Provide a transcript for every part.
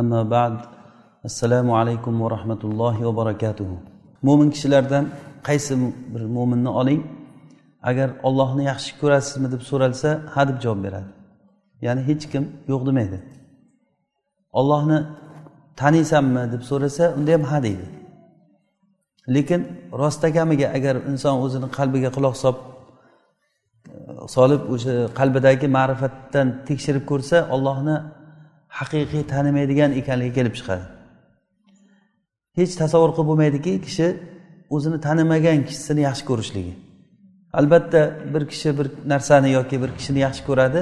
أما بعد assalomu alaykum va rahmatullohi va barakatuhu mo'min kishilardan qaysi bir mo'minni oling agar ollohni yaxshi ko'rasizmi deb so'ralsa ha deb javob beradi ya'ni hech kim yo'q demaydi ollohni taniysanmi deb so'rasa unda ham ha deydi lekin rostakamiga agar inson o'zini qalbiga quloq solib solib o'sha qalbidagi ma'rifatdan tekshirib ko'rsa ollohni haqiqiy tanimaydigan ekanligi kelib chiqadi. Hech tasavvur qilib bo'lmaydiki kishi o'zini tanimagan kishisini yaxshi ko'rishligi. Albatta bir kishi bir narsani yoki bir kishini yaxshi ko'radi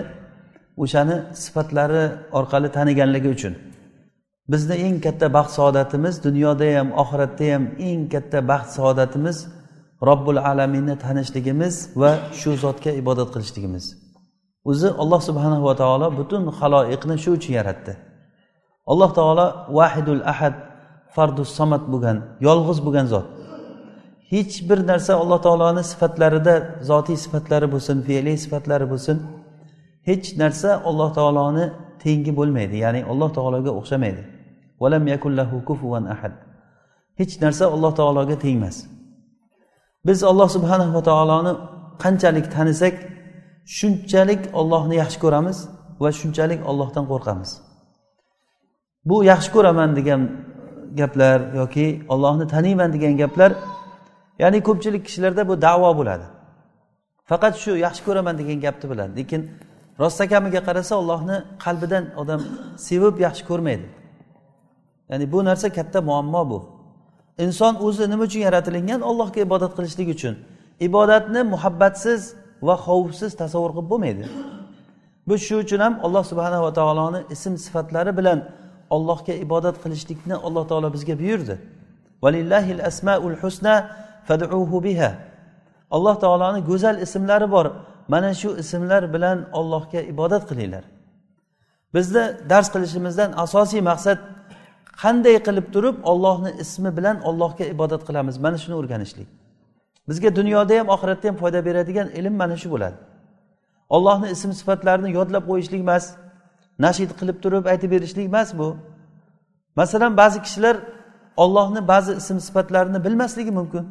o'shani sifatlari orqali taniganligi uchun. Bizni eng katta baxt saodatimiz dunyoda ham oxiratda ham eng katta baxt saodatimiz robbul alaminni tanishligimiz va shu zotga ibodat qilishligimiz. O'zi alloh subhanahu va taolo butun haloyiqni shu uchun yaratdi. Alloh taolo vahidul ahad fardus samad bo'lgan yolg'iz bo'lgan zot. Hech bir narsa alloh taoloni sifatlarida zotiy sifatlari bo'lsin fe'liy sifatlari bo'lsin hech narsa alloh taoloni tengi bo'lmaydi ya'ni alloh taologa o'xshamaydi. Valam yakullahu kufuvan ahad. Hech narsa alloh taologa tengmas biz alloh subhanahu va taoloni qanchalik tanisak shunchalik ollohni yaxshi ko'ramiz va shunchalik ollohdan qo'rqamiz. Bu yaxshi ko'raman degan gaplar yoki ollohni taniyman degan gaplar ya'ni ko'pchilik kishilarda bu davo bo'ladi. Faqat shu yaxshi ko'raman degan gapni biladi lekin rostakamiga qarasa ollohni qalbidan odam sevib yaxshi ko'rmaydi. Ya'ni bu narsa katta muammo bu. Inson o'zi nima uchun yaratilingan? Allohga ibodat qilishlik uchun. Ibodatni muhabbatsiz va xavfsiz tasavvur qilib bo'lmaydi. Biz shu uchun ham alloh subhanahu va taoloni ism sifatlari bilan allohga ibodat qilishlikni alloh taolo bizga buyurdi. Valillahil asmaul husna faduhu biha. Alloh taoloni go'zal ismlari bor. Mana shu ismlar bilan ollohga ibodat qilinglar. Bizni dars qilishimizdan asosiy maqsad qanday qilib turib ollohni ismi bilan ollohga ibodat qilamiz? Mana shuni o'rganishlik. Bizga dunyoda ham oxiratda ham foyda beradigan ilm mana shu bo'ladi. Ollohni ism sifatlarini yodlab qo'yishlik emas nashid qilib turib aytib berishlik emas bu. Masalan ba'zi kishilar ollohni ba'zi ism sifatlarini bilmasligi mumkin.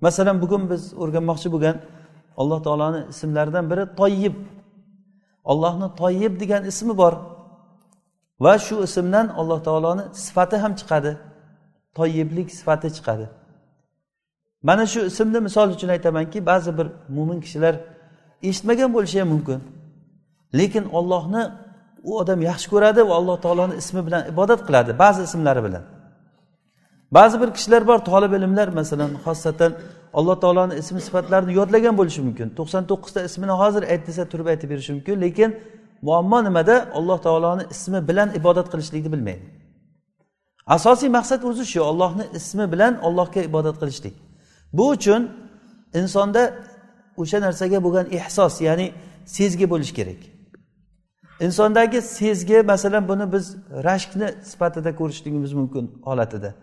Masalan bugun biz o'rganmoqchi bo'lgan alloh taoloni ismlaridan biri toyib ollohni toyib degan ismi bor. Va shu ismdan alloh taoloni sifati ham chiqadi. Toyiblik sifati chiqadi. Mana shu ismni misol uchun aytamanki ba'zi bir mo'min kishilar eshitmagan bo'lishi ham mumkin. Lekin ollohni u odam yaxshi ko'radi va alloh taoloni ismi bilan ibodat qiladi ba'zi ismlari bilan. Ba'zi bir kishilar bor tolib ilmlar masalan xosatan alloh taoloni ismi sifatlarini yodlagan bo'lishi mumkin. To'qson to'qqizta ismini hozir ayt desa turib aytib berishi mumkin lekin muammo nimada? Alloh taoloni ismi bilan ibodat qilishlikni bilmaydi. Asosiy maqsad o'zi shu ollohni ismi bilan allohga ibodat qilishlik. Bu uchun insonda o'sha narsaga bo'lgan ehsos ya'ni sezgi bo'lishi kerak. Insondagi sezgi masalan buni biz rashkni sifatida ko'rishligimiz mumkin holatida.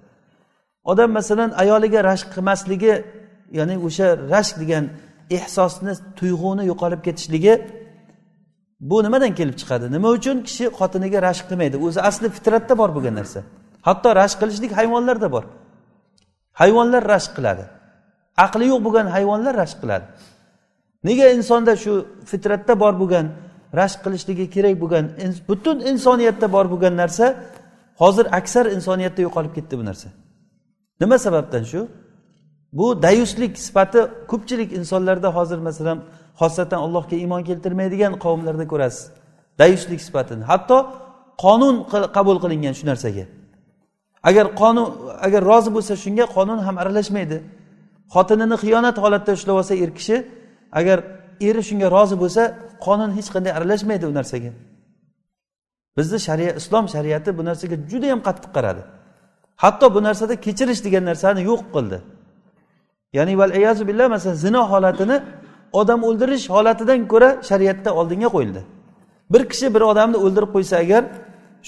Odam masalan ayoliga rashk qilmasligi ya'ni o'sha rashk degan ehsosni tuyg'uni yo'qolib ketishligi bu nimadan kelib chiqadi? Nima uchun kishi xotiniga rashk qilmaydi? O'zi asli fitratda bor bo'lgan narsa. Hatto rashk qilishlik hayvonlarda bor. Hayvonlar rashk qiladi. Aqli yo'q bo'lgan hayvonlar rashk qiladi. Nega insonda shu fitratda bor bo'lgan rashk qilishligi kerak bo'lgan butun insoniyatda bor bo'lgan narsa hozir aksar insoniyatda yo'qolib ketdi bu narsa. Nima sababdan shu? Bu dayuslik sifati ko'pchilik insonlarda hozir masalan xosatan allohga iymon keltirmaydigan qavmlarda ko'rasiz. Dayuslik sifatini hatto qonun qabul qilingan shu narsaga. Agar qonun agar rozi bo'lsa shunga qonun ham aralashmaydi. Xotinini xiyonat holatda ushlab olsa er kishi agar eri shunga rozi bo'lsa qonun hech qanday aralashmaydi u narsaga. Bizni shariat islom shariati bu narsaga juda yam qattiq qaradi. Hatto bu narsada kechirish degan narsani yo'q qildi. Ya'ni val billah masalan zino holatini odam o'ldirish holatidan ko'ra shariatda oldinga qo'yildi. Bir kishi bir odamni o'ldirib qo'ysa agar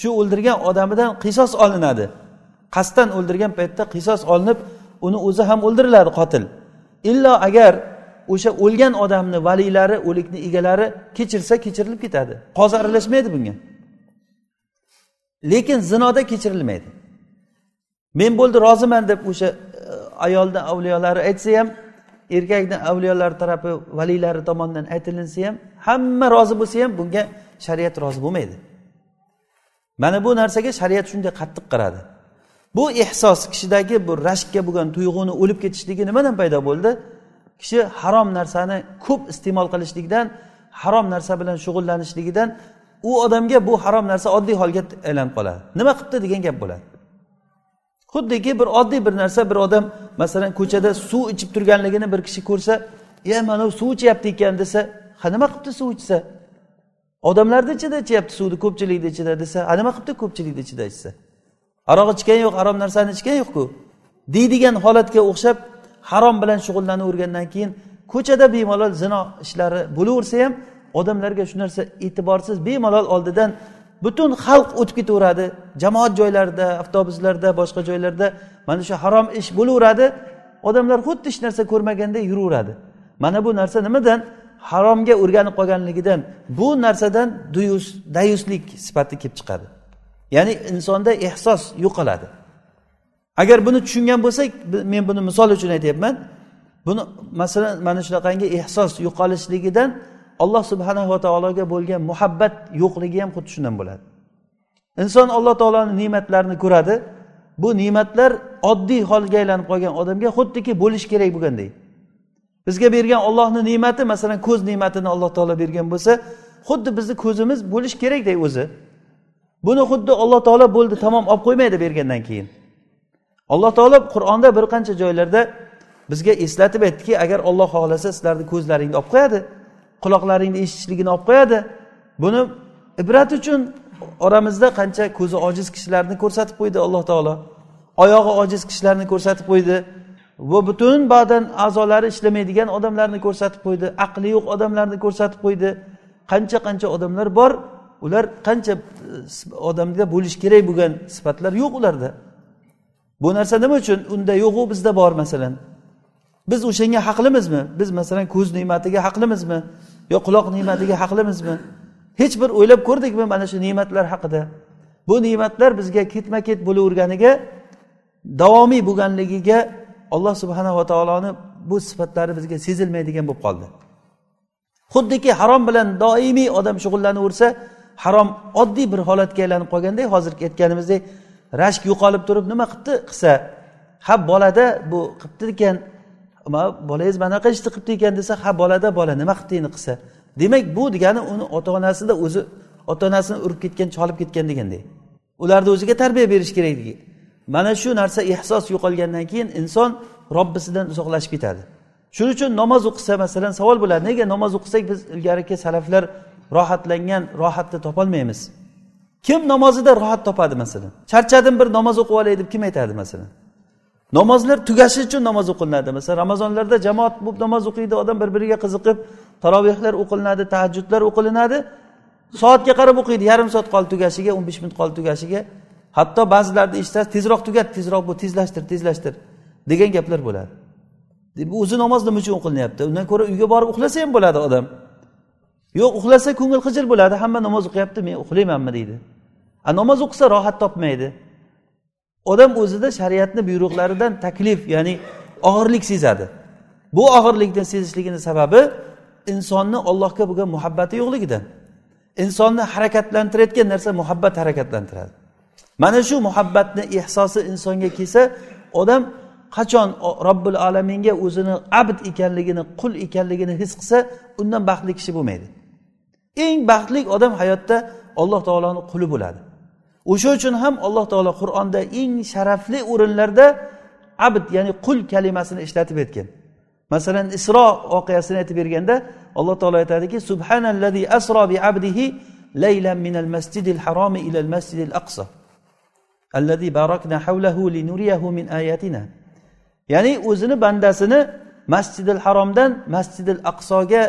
shu o'ldirgan odamidan qisos olinadi qasddan o'ldirgan paytda qisos olinib uni o'zi ham o'ldiriladi qotil. Illo agar o'sha o'lgan odamni valiylari o'likni egalari kechirsa kechirilib ketadi. Qozi aralashmaydi bunga. Lekin zinoda kechirilmaydi. Men bo'ldi roziman deb o'sha e, ayolni avliyolari aytsa ham erkakni avliyolari tarafi valiylari tomonidan aytilinsa ham hamma rozi bo'lsa ham bunga shariat rozi bo'lmaydi. Mana bu narsaga shariat shunday qattiq qaradi. Bu ehsos kishidagi bu rashkka bo'lgan tuyg'uni o'lib ketishligi nimadan paydo bo'ldi? Kishi harom narsani ko'p iste'mol qilishlikdan harom narsa bilan shug'ullanishligidan u odamga bu harom narsa oddiy holga aylanib qoladi. Nima qilibdi degan gap bo'ladi. Xuddiki bir oddiy bir narsa bir odam masalan ko'chada suv ichib turganligini bir kishi ko'rsa e mana u suv ichyapti ekan desa ha nima qilibdi suv ichsa? Odamlarni ichida ichyapti suvni ko'pchilikni ichida desa ha nima qilibdi ko'pchilikni ichida ichsa? Aroq ichgani yo'q harom narsani ichgani yo'qku. Deydigan holatga o'xshab harom bilan shug'ullanavergandan keyin ko'chada bemalol zino ishlari bo'laversa ham odamlarga shu narsa e'tiborsiz bemalol oldidan butun xalq o'tib ketaveradi. Jamoat joylarida avtobuslarda boshqa joylarda mana shu harom ish bo'laveradi. Odamlar xuddi hech narsa ko'rmaganday yuraveradi. Mana bu narsa nimadan? Haromga o'rganib qolganligidan. Bu narsadan duyus dayuslik sifati kelib chiqadi. Ya'ni insonda ehsos yo'qoladi. Agar buni tushungan bo'lsak men buni misol uchun aytyapman. Buni masalan mana shunaqangi ehsos yo'qolishligidan alloh subhanava taologa bo'lgan muhabbat yo'qligi ham xuddi shundan bo'ladi. Inson alloh taoloni ne'matlarini ko'radi. Bu ne'matlar oddiy holga aylanib qolgan odamga xuddiki bo'lishi kerak bo'lgandek. Bizga bergan ollohni ne'mati masalan ko'z ne'matini alloh taolo bergan bo'lsa xuddi bizni ko'zimiz bo'lishi kerakday o'zi. Buni xuddi alloh taolo bo'ldi tamom olib qo'ymaydi bergandan keyin. Alloh taolo qur'onda bir qancha joylarda bizga eslatib aytdiki agar olloh xohlasa sizlarni ko'zlaringni olib qo'yadi quloqlaringni eshitishligini olib qo'yadi. Buni ibrat uchun oramizda qancha ko'zi ojiz kishilarni ko'rsatib qo'ydi alloh taolo. Oyog'i ojiz kishilarni ko'rsatib qo'ydi va butun badan a'zolari ishlamaydigan odamlarni ko'rsatib qo'ydi. Aqli yo'q odamlarni ko'rsatib qo'ydi. Qancha qancha odamlar bor ular qancha e, odamda bo'lishi kerak bo'lgan sifatlar yo'q ularda. Bu narsa nima uchun? Unda yo'qu bizda bor masalan. Biz o'shanga haqlimizmi? Biz masalan ko'z ne'matiga haqlimizmi? Yo quloq ne'matiga haqlimizmi? Hech bir o'ylab ko'rdikmi mana shu ne'matlar haqida? Bu ne'matlar bizga ketma ket bo'laverganiga davomiy bo'lganligiga alloh subhanava taoloni bu sifatlari bizga sezilmaydigan bo'lib qoldi. Xuddiki harom bilan doimiy odam shug'ullanaversa harom oddiy bir holatga aylanib qolganday hozirgi aytganimizdek rashk yo'qolib turib nima qilibdi qilsa ha bolada bu qilibdi ekan. Bolangiz mana bunaqa ishni qilibdi ekan desa ha bolada bola nima qilibdi endi qilsa demak bu degani uni ota onasida o'zi ota onasini urib ketgan cholib ketgan deganday ularni o'ziga tarbiya berish kerakligi mana shu narsa ehsos yo'qolgandan keyin inson robbisidan uzoqlashib ketadi. Shuning uchun namoz o'qisa masalan savol bo'ladi. Nega namoz o'qisak biz ilgarigi salaflar rohatlangan rohatni topolmaymiz. Kim namozida rohat topadi masalan? Charchadim bir namoz o'qib olay deb kim aytadi masalan? Namozlar tugashi uchun namoz o'qilinadi. Masalan ramazonlarda jamoat bo'lib namoz o'qiydi odam bir biriga qiziqib tarovehlar o'qilinadi tahajjudlar o'qilinadi. Soatga qarab o'qiydi yarim soat qoldi tugashiga o'n besh minut qoldi tugashiga. Hatto ba'zilarni eshitasiz tezroq tugat tezroq bu tezlashtir tezlashtir degan gaplar bo'ladi. O'zi namoz nima uchun o'qilinyapti. Undan ko'ra uyga borib uxlasa ham bo'ladi odam. Yo'q uxlasa ko'ngil xijil bo'ladi hamma namoz o'qiyapti men uxlaymanmi deydi. A namoz o'qisa rohat topmaydi. Odam o'zida shariatni buyruqlaridan taklif ya'ni og'irlik sezadi. Bu og'irlikni sezishligini sababi insonni ollohga bo'lgan muhabbati yo'qligidan. Insonni harakatlantirayotgan narsa muhabbat harakatlantiradi. Mana shu muhabbatni ehsosi insonga kelsa odam qachon robbil alaminga o'zini abd ekanligini qul ekanligini his qilsa undan baxtli kishi bo'lmaydi. eng baxtli odam hayotda alloh taoloni quli bo'ladi. O'sha uchun ham alloh taolo qur'onda eng sharafli o'rinlarda abd ya'ni qul kalimasini ishlatib aytgan. Masalan isro voqeasini aytib berganda alloh taolo aytadiki subhanallazi asro bi abdihi laylan minal masjidil haromi ilal masjidil aqso allazi barakna havlahu linuriyahu min ayatina. Ya'ni o'zini bandasini masjidil haromdan masjidil aqsoga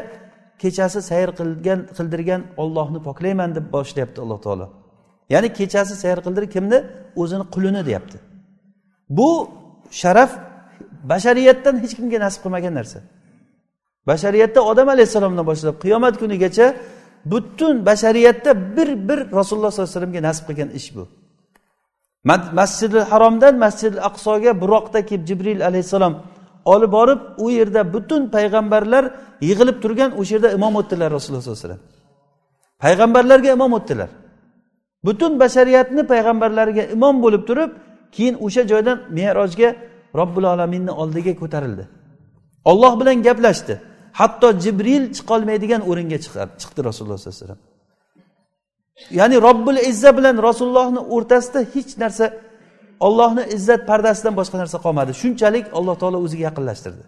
kechasi sayr qilgan qildirgan ollohni poklayman deb boshlayapti alloh taolo. Ya'ni kechasi sayr qildirib kimni? O'zini qulini deyapti. Bu sharaf bashariyatdan hech kimga nasib qilmagan narsa. Bashariyatda odam alayhissalomdan boshlab qiyomat kunigacha butun bashariyatda bir bir rasululloh sollallohu alayhi vasallamga nasib qilgan ish bu. Masjidi haromdan masjidi aqsoga buroqda kelib jibril alayhissalom olib borib u yerda butun payg'ambarlar yig'ilib turgan o'sha yerda imom o'tdilar rasululloh sollallohu alayhi vasallam. Payg'ambarlarga imom o'tdilar. Butun bashariyatni payg'ambarlariga imom bo'lib turib keyin o'sha joydan merojga robbil alaminni oldiga ko'tarildi. Olloh bilan gaplashdi. Hatto jibril chiqolmaydigan o'ringa chiqdi rasululloh sollallohu alayhi vasallam. Ya'ni robbil izza bilan rasulullohni o'rtasida hech narsa ollohni izzat pardasidan boshqa narsa qolmadi. Shunchalik alloh taolo o'ziga yaqinlashtirdi.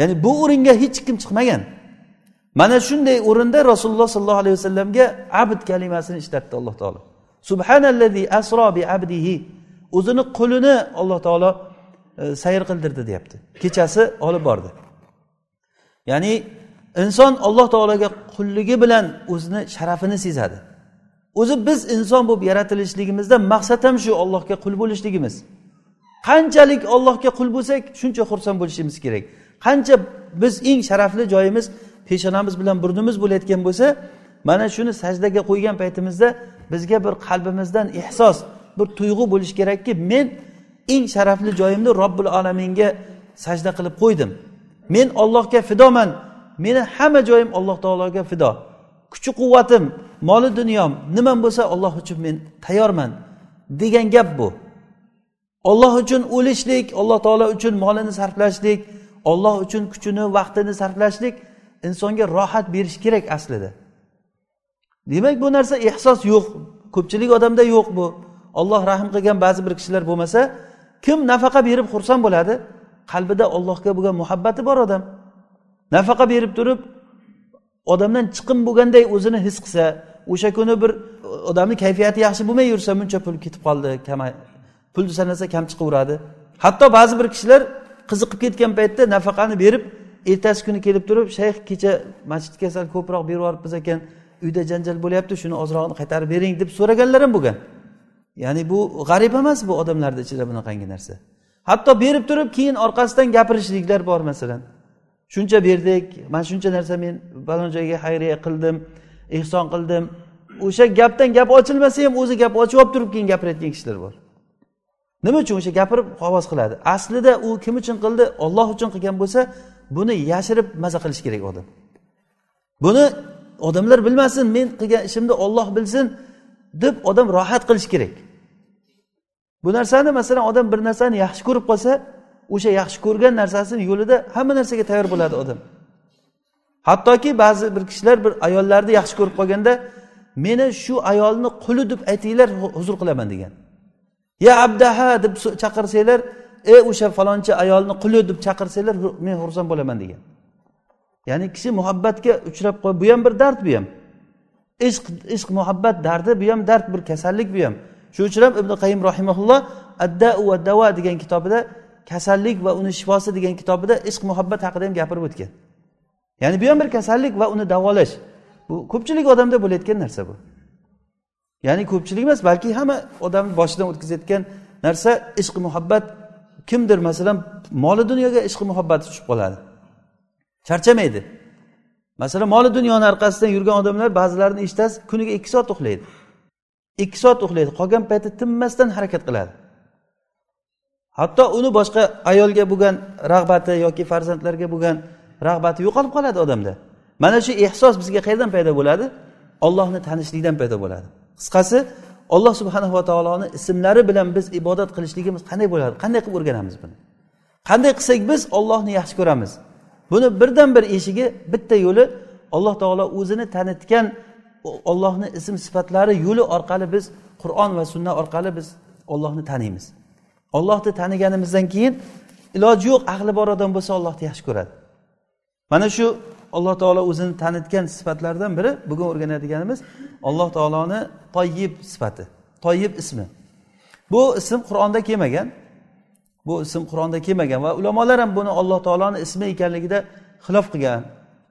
Ya'ni bu o'ringa hech kim chiqmagan. Mana shunday o'rinda rasululloh sollallohu alayhi vasallamga abd kalimasini ishlatdi alloh taolo. Subhanallazi asro bi abdihi. O'zini qulini alloh taolo e, sayr qildirdi deyapti. Kechasi olib bordi. Ya'ni inson alloh taologa qulligi bilan o'zini sharafini sezadi. O'zi biz inson bo'lib yaratilishligimizda maqsad ham shu ollohga qul bo'lishligimiz. Qanchalik ollohga qul bo'lsak shuncha xursand bo'lishimiz kerak. Qancha biz eng sharafli joyimiz peshonamiz bilan burnimiz bo'layotgan bo'lsa mana shuni sajdaga qo'ygan paytimizda bizga bir qalbimizdan ehsos bir tuyg'u bo'lishi kerakki men eng sharafli joyimni robbil alaminga sajda qilib qo'ydim. Men ollohga fidoman. Meni hamma joyim alloh taologa fido. Kuchi quvvatim moli dunyom nimam bo'lsa olloh uchun men tayyorman degan gap bu. Olloh uchun o'lishlik alloh taolo uchun molini sarflashlik olloh uchun kuchini vaqtini sarflashlik insonga rohat berishi kerak aslida. Demak bu narsa ehsos yo'q ko'pchilik odamda yo'q bu. Olloh rahm qilgan ba'zi bir kishilar bo'lmasa kim nafaqa berib xursand bo'ladi? Qalbida ollohga bo'lgan muhabbati bor odam. Nafaqa berib turib odamdan chiqim bo'lganday o'zini his qilsa o'sha kuni bir odamni kayfiyati yaxshi bo'lmay yursa buncha pul ketib qoldi kam pulni sanasa kam chiqaveradi. Hatto ba'zi bir kishilar qiziqib ketgan paytda nafaqani berib ertasi kuni kelib turib shayx kecha masjidga sal ko'proq berib yuboribmiz ekan uyda janjal bo'lyapti shuni ozrog'ini qaytarib bering deb so'raganlar ham bo'lgan. Ya'ni bu g'arib emas bu odamlarni ichida bunaqangi narsa. Hatto berib turib keyin orqasidan gapirishliklar bor masalan. Shuncha berdik. Mana shuncha narsa men falon joyga xayriya qildim ehson qildim. O'sha gapdan gap ochilmasa ham o'zi gap ochib olib turib keyin gapirayotgan kishilar bor. Nima uchun o'sha gapirib havas qiladi? Aslida u kim uchun qildi? Olloh uchun qilgan bo'lsa buni yashirib maza qilish kerak odam. Buni odamlar bilmasin men qilgan ishimni olloh bilsin deb odam rohat qilish kerak. Bu narsani masalan odam bir narsani yaxshi ko'rib qolsa o'sha yaxshi ko'rgan narsasini yo'lida hamma narsaga tayyor bo'ladi odam. Hattoki ba'zi bir kishilar bir ayollarni yaxshi ko'rib qolganda meni shu ayolni quli deb aytinglar huzur qilaman degan. Ya abdaha deb chaqirsanglar ey o'sha falonchi ayolni quli deb chaqirsanglar men xursand bo'laman degan. Ya'ni kishi muhabbatga uchrab qo'y bu ham bir dard bu ham. Ishq ishq muhabbat dardi bu ham dard bir kasallik bu ham. Shuning uchun ham ibn qayim rahimaulloh adda va davo degan kitobida kasallik va uni shifosi degan kitobida ishq muhabbat haqida ham gapirib o'tgan. Ya'ni bu ham bir kasallik va uni davolash. Bu ko'pchilik odamda bo'layotgan narsa bu. Ya'ni ko'pchilik emas balki hamma odamni boshidan o'tkazayotgan narsa ishq muhabbat kimdir masalan moli dunyoga ishqi muhabbati tushib qoladi. Charchamaydi. Masalan moli dunyoni orqasidan yurgan odamlar ba'zilarini eshitasiz kuniga ikki soat uxlaydi. Ikki soat uxlaydi. Qolgan payti tinmasdan harakat qiladi. Hatto uni boshqa ayolga bo'lgan rag'bati yoki farzandlarga bo'lgan rag'bati yo'qolib qoladi odamda. Mana shu ehsos bizga qayerdan paydo bo'ladi? Ollohni tanishlikdan paydo bo'ladi. Qisqasi alloh subhanahu va taoloni ismlari bilan biz ibodat qilishligimiz qanday bo'ladi? Qanday qilib o'rganamiz buni? Qanday qilsak biz ollohni yaxshi ko'ramiz? Buni birdan bir eshigi bitta yo'li alloh taolo o'zini tanitgan ollohni ism sifatlari yo'li orqali biz qur'on va sunna orqali biz ollohni taniymiz. Ollohni taniganimizdan keyin iloji yo'q aqli bor odam bo'lsa ollohni yaxshi ko'radi. Mana shu alloh taolo o'zini tanitgan sifatlaridan biri bugun o'rganadiganimiz alloh taoloni toyib sifati toyib ismi. Bu ism qur'onda kelmagan bu ism qur'onda kelmagan va ulamolar ham buni alloh taoloni ismi ekanligida xilof qilgan.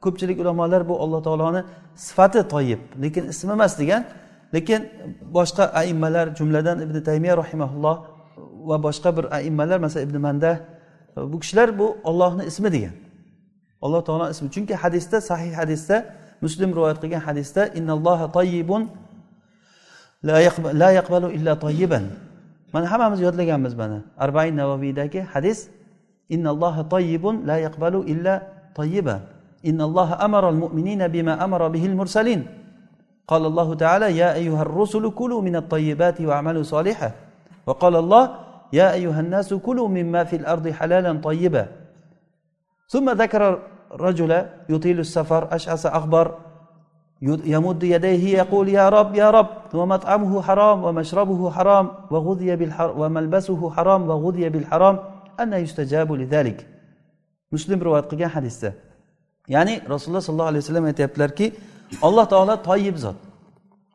Ko'pchilik ulamolar bu alloh taoloni sifati toyib lekin ismi emas degan lekin boshqa aimmalar jumladan ibn taymiya rahimaulloh va boshqa bir aimmalar masalan ibn manda bu kishilar bu ollohni ismi degan alloh taolo ismi chunki hadisda sahih hadisda muslim rivoyat qilgan hadisda innalloha toyibun la yaqbalu illa toyiban mana hammamiz yodlaganmiz mana arbain navoviydagi hadis innalloha toyibun la yaqbalu illa toyiban innalloha amara al mu'minina bima amara bihil mursalin قال الله تعالى يا أيها الرسل كلوا من الطيبات واعملوا صالحا وقال الله يا أيها الناس كلوا مما في الأرض حلالا طيبا ثم ذكر رجل يطيل السفر أشعث أخبر يمد يديه يقول يا رب يا رب ومطعمه حرام ومشربه حرام وغذي بالحرام وملبسه حرام وغذي بالحرام أن يستجاب لذلك muslim rivoyat qilgan hadisda ya'ni rasululloh sollallohu alayhi vasallam aytyaptilarki alloh taolo toyib zot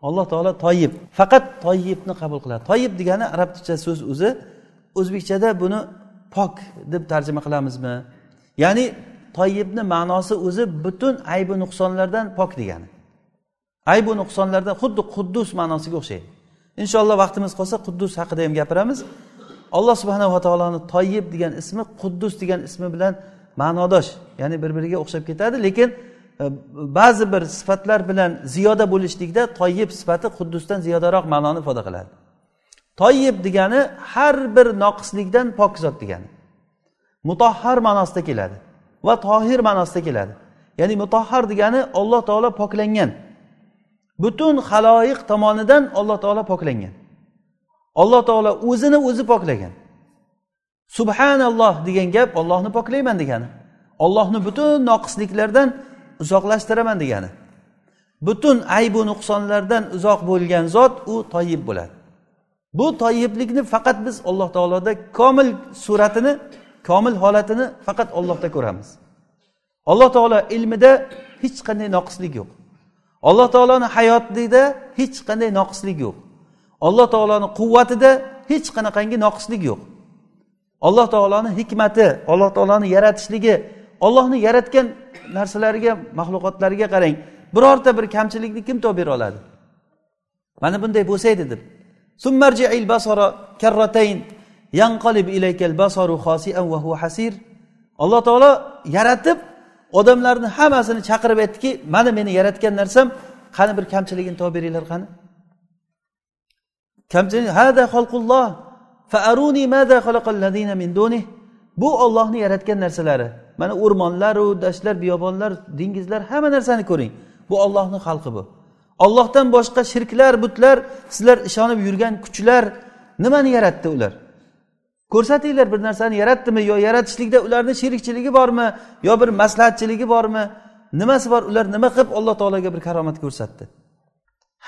alloh taolo toyib faqat toyibni qabul qiladi toyib degani arabcha so'z o'zi o'zbekchada buni pok deb tarjima qilamizmi? Ya'ni toyibni ma'nosi o'zi butun aybi nuqsonlardan pok degani. Aybu nuqsonlardan xuddi quddus ma'nosiga o'xshaydi. Inshaalloh vaqtimiz qolsa quddus haqida ham gapiramiz. Alloh subhanava taoloni toyib degan ismi quddus degan ismi bilan ma'nodosh ya'ni bir biriga o'xshab ketadi lekin e, ba'zi bir sifatlar bilan ziyoda bo'lishlikda toyib sifati quddusdan ziyodaroq ma'noni ifoda qiladi. Toyib degani har bir noqislikdan pok zot degani. Mutahhar ma'nosida keladi va tohir ma'nosida keladi. Ya'ni mutahhar degani alloh taolo poklangan. Butun haloyiq tomonidan alloh taolo poklangan. Alloh taolo o'zini o'zi poklagan. Subhanalloh degan gap ollohni poklayman degani ollohni butun noqisliklardan uzoqlashtiraman degani butun aybu nuqsonlardan uzoq bo'lgan zot u toyib bo'ladi. Bu toyiblikni faqat biz alloh taoloda komil suratini komil holatini faqat ollohda ko'ramiz. Alloh taolo ilmida hech qanday noqislik yo'q. Alloh taoloni hayotida hech qanday noqislik yo'q. Alloh taoloni quvvatida hech qanaqangi noqislik yo'q. Alloh taoloni hikmati alloh taoloni yaratishligi ollohni yaratgan narsalariga maxluqotlariga qarang birorta bir kamchilikni kim topib bera oladi? Mana bunday bo'lsa edi deb alloh taolo yaratib odamlarni hammasini chaqirib aytdiki mana meni yaratgan narsam qani bir kamchiligini topib beringlar qani kamchilik hada xalqulloh bu ollohni yaratgan narsalari mana o'rmonlaru dashtlar biyobonlar dengizlar hamma narsani ko'ring bu ollohni xalqi bu ollohdan boshqa shirklar butlar sizlar ishonib yurgan kuchlar nimani yaratdi ular? Ko'rsatinglar bir narsani yaratdimi yo yaratishlikda ularni sherikchiligi bormi yo bir maslahatchiligi bormi? Nimasi bor ular nima qilib alloh taologa bir karomat ko'rsatdi?